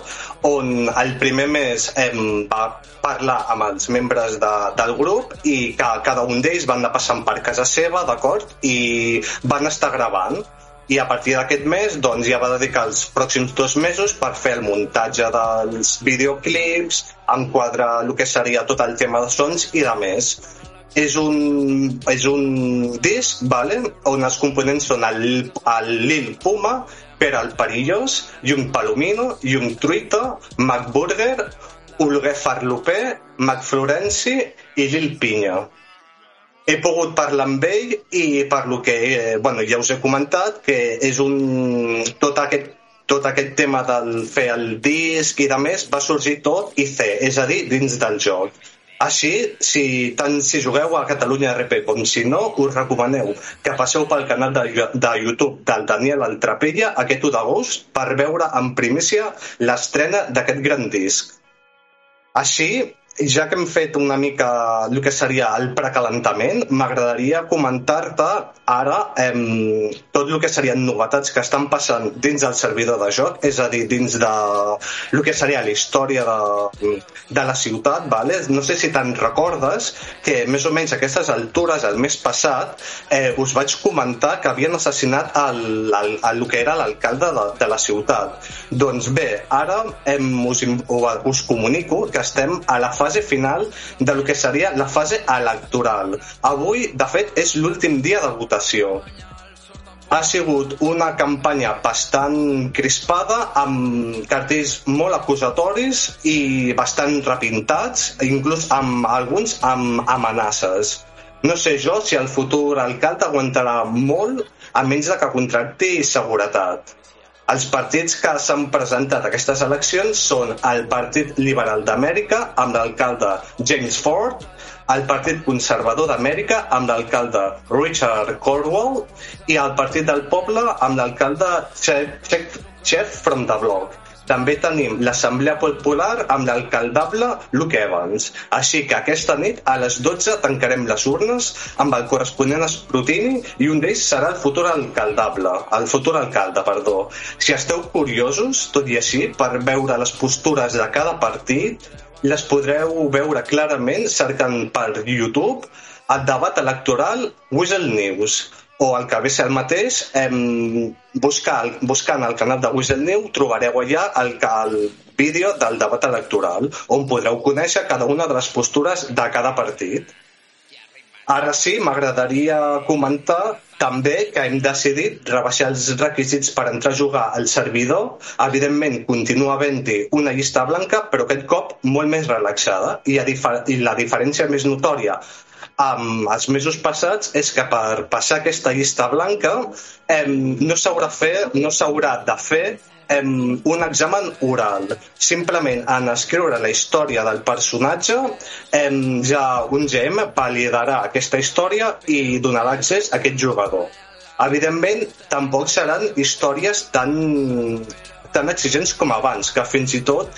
On el primer mes em, va parlar amb els membres de, del grup i que cada un d'ells van anar passant per casa seva, d'acord? I van estar gravant i a partir d'aquest mes doncs, ja va dedicar els pròxims dos mesos per fer el muntatge dels videoclips, enquadrar el que seria tot el tema de sons i de més és un, és un disc vale? on els components són el, el Lil Puma, Per al Perillós, Llum Palomino, Llum Truita, McBurger, Olguer Farloper, McFlorenci i Lil Pinya. He pogut parlar amb ell i per lo que eh, bueno, ja us he comentat que és un tot aquest tot aquest tema del fer el disc i de més va sorgir tot IC, és a dir, dins del joc. Així, si, tant si jugueu a Catalunya RP com si no, us recomaneu que passeu pel canal de, de YouTube del Daniel Altrapella aquest 1 d'agost per veure en primícia l'estrena d'aquest gran disc. Així, ja que hem fet una mica el que seria el precalentament, m'agradaria comentar-te ara em, tot el que serien novetats que estan passant dins del servidor de joc, és a dir, dins de el que seria la història de, de la ciutat, vale? no sé si te'n recordes que més o menys a aquestes altures, el mes passat, eh, us vaig comentar que havien assassinat el, el, el, el que era l'alcalde de, de la ciutat. Doncs bé, ara em, us, us comunico que estem a la fase final de lo que seria la fase electoral. Avui, de fet, és l'últim dia de votació. Ha sigut una campanya bastant crispada, amb cartells molt acusatoris i bastant repintats, inclús amb alguns amb amenaces. No sé jo si el futur alcalde aguantarà molt a menys de que contracti seguretat. Els partits que s'han presentat a aquestes eleccions són el Partit Liberal d'Amèrica amb l'alcalde James Ford, el Partit Conservador d'Amèrica amb l'alcalde Richard Cornwall i el Partit del Poble amb l'alcalde Chef, Chef, Chef from the Block. També tenim l'Assemblea Popular amb l'alcaldable Luke Evans. Així que aquesta nit a les 12 tancarem les urnes amb el corresponent escrutini i un d'ells serà el futur alcaldable, el futur alcalde, perdó. Si esteu curiosos, tot i així, per veure les postures de cada partit, les podreu veure clarament cercant per YouTube el debat electoral Whistle News o el que ve ser el mateix, em, buscar, buscant el canal de Whistle News trobareu allà el, el vídeo del debat electoral on podreu conèixer cada una de les postures de cada partit. Ara sí, m'agradaria comentar també que hem decidit rebaixar els requisits per entrar a jugar al servidor. Evidentment, continua havent-hi una llista blanca, però aquest cop molt més relaxada. I, a difer i la diferència més notòria amb els mesos passats és que per passar aquesta llista blanca eh, no s'haurà fer, no s'haurà de fer eh, un examen oral. Simplement en escriure la història del personatge eh, ja un GM validarà aquesta història i donarà accés a aquest jugador. Evidentment, tampoc seran històries tan, tan exigents com abans, que fins i tot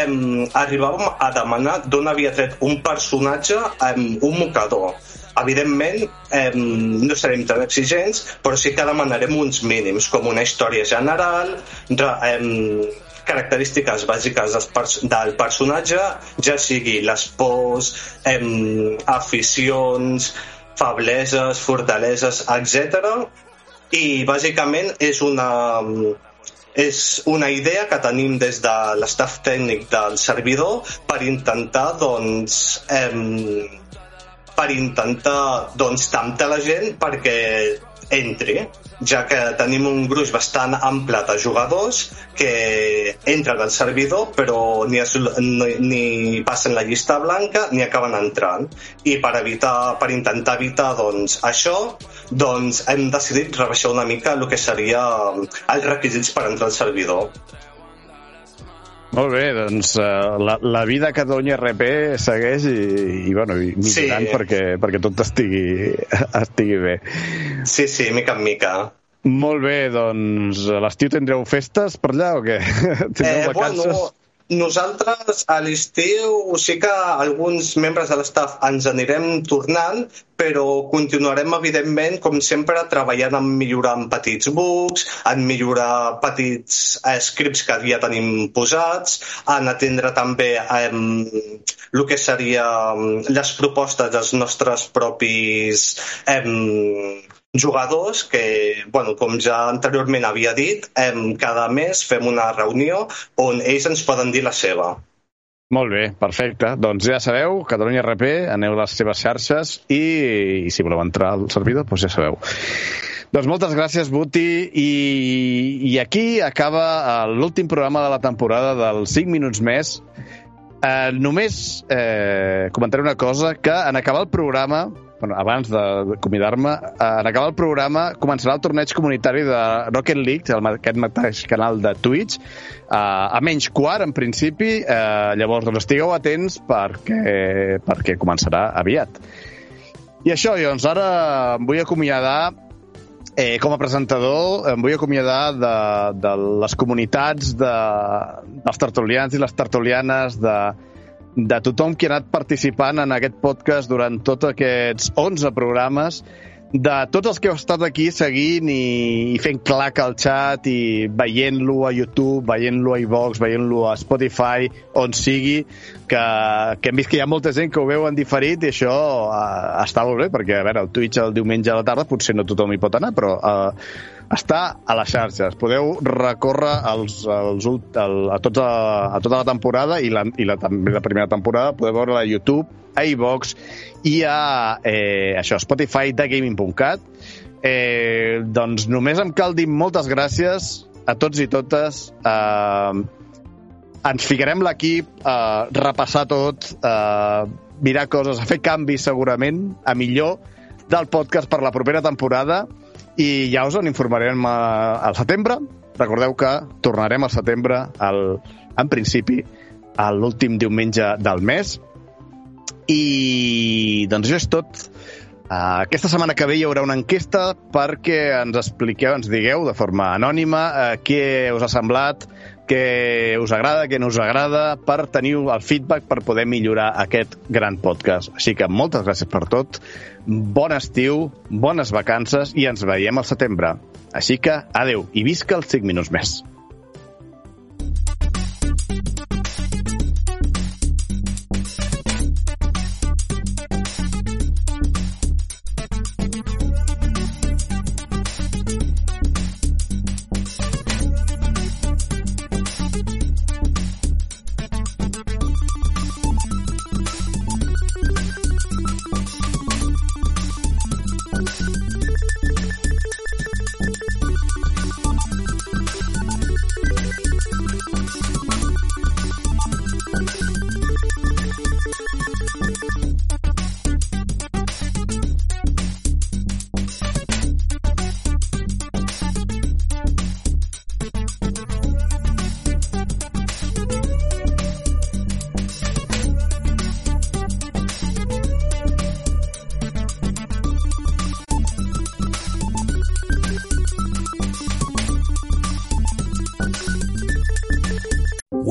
em, arribàvem a demanar d'on havia tret un personatge em, un mocador. Evidentment, eh, no serem tan exigents, però sí que demanarem uns mínims, com una història general, re, eh, característiques bàsiques del, pers del personatge, ja sigui les pors, eh, aficions, febleses, fortaleses, etc. I bàsicament és una, és una idea que tenim des de l'estaf tècnic del servidor per intentar doncs, eh, per intentar doncs, temptar la gent perquè entri, ja que tenim un gruix bastant ample de jugadors que entren al servidor però ni, es, ni, ni passen la llista blanca ni acaben entrant. I per evitar per intentar evitar doncs, això doncs hem decidit rebaixar una mica el que seria els requisits per entrar al servidor molt bé, doncs uh, la, la vida a Catalunya RP segueix i, i, bueno, i millorant Sí. perquè, perquè tot estigui, estigui bé. Sí, sí, mica en mica. Molt bé, doncs a l'estiu tindreu festes per allà o què? Tindreu Eh, vacances? bueno, nosaltres a l'estiu sí que alguns membres de l'estaf ens anirem tornant, però continuarem, evidentment, com sempre, treballant en millorar petits bugs, en millorar petits eh, scripts que ja tenim posats, en atendre també eh, el que seria em, les propostes dels nostres propis eh, jugadors que, bueno, com ja anteriorment havia dit, em, cada mes fem una reunió on ells ens poden dir la seva. Molt bé, perfecte. Doncs ja sabeu, Catalunya RP, aneu a les seves xarxes i, i si voleu entrar al servidor, doncs ja sabeu. Doncs moltes gràcies, Buti, i, i aquí acaba eh, l'últim programa de la temporada dels 5 minuts més. Eh, només eh, comentaré una cosa, que en acabar el programa, bueno, abans de- d'acomiadar-me, eh, en acabar el programa començarà el torneig comunitari de Rocket League, el, aquest mateix canal de Twitch, eh, a menys quart, en principi, eh, llavors doncs estigueu atents perquè, perquè començarà aviat. I això, doncs ara em vull acomiadar eh, com a presentador em vull acomiadar de, de les comunitats de, dels tertulians i les tertulianes de, de tothom qui ha anat participant en aquest podcast durant tots aquests 11 programes de tots els que heu estat aquí seguint i, i fent clac al chat i veient-lo a YouTube, veient-lo a iVox, veient-lo a Spotify, on sigui, que, que hem vist que hi ha molta gent que ho veu en diferit i això uh, està molt bé, perquè a veure, el Twitch el diumenge a la tarda potser no tothom hi pot anar, però uh, està a les xarxes. Podeu recórrer als, ult- al, a, tota, a tota la temporada i, la, i la, també la primera temporada, podeu veure a YouTube, a iVox i a eh, això, Spotify de gaming.cat. Eh, doncs només em cal dir moltes gràcies a tots i totes. Eh, ens ficarem l'equip a repassar tot, a mirar coses, a fer canvis segurament, a millor del podcast per la propera temporada i ja us en informarem al setembre. Recordeu que tornarem al setembre, al, en principi, a l'últim diumenge del mes. I doncs això és tot. Uh, aquesta setmana que ve hi haurà una enquesta perquè ens expliqueu, ens digueu de forma anònima uh, què us ha semblat, què us agrada, què no us agrada, per tenir el feedback per poder millorar aquest gran podcast. Així que moltes gràcies per tot, bon estiu, bones vacances i ens veiem al setembre. Així que adeu i visca els 5 minuts més.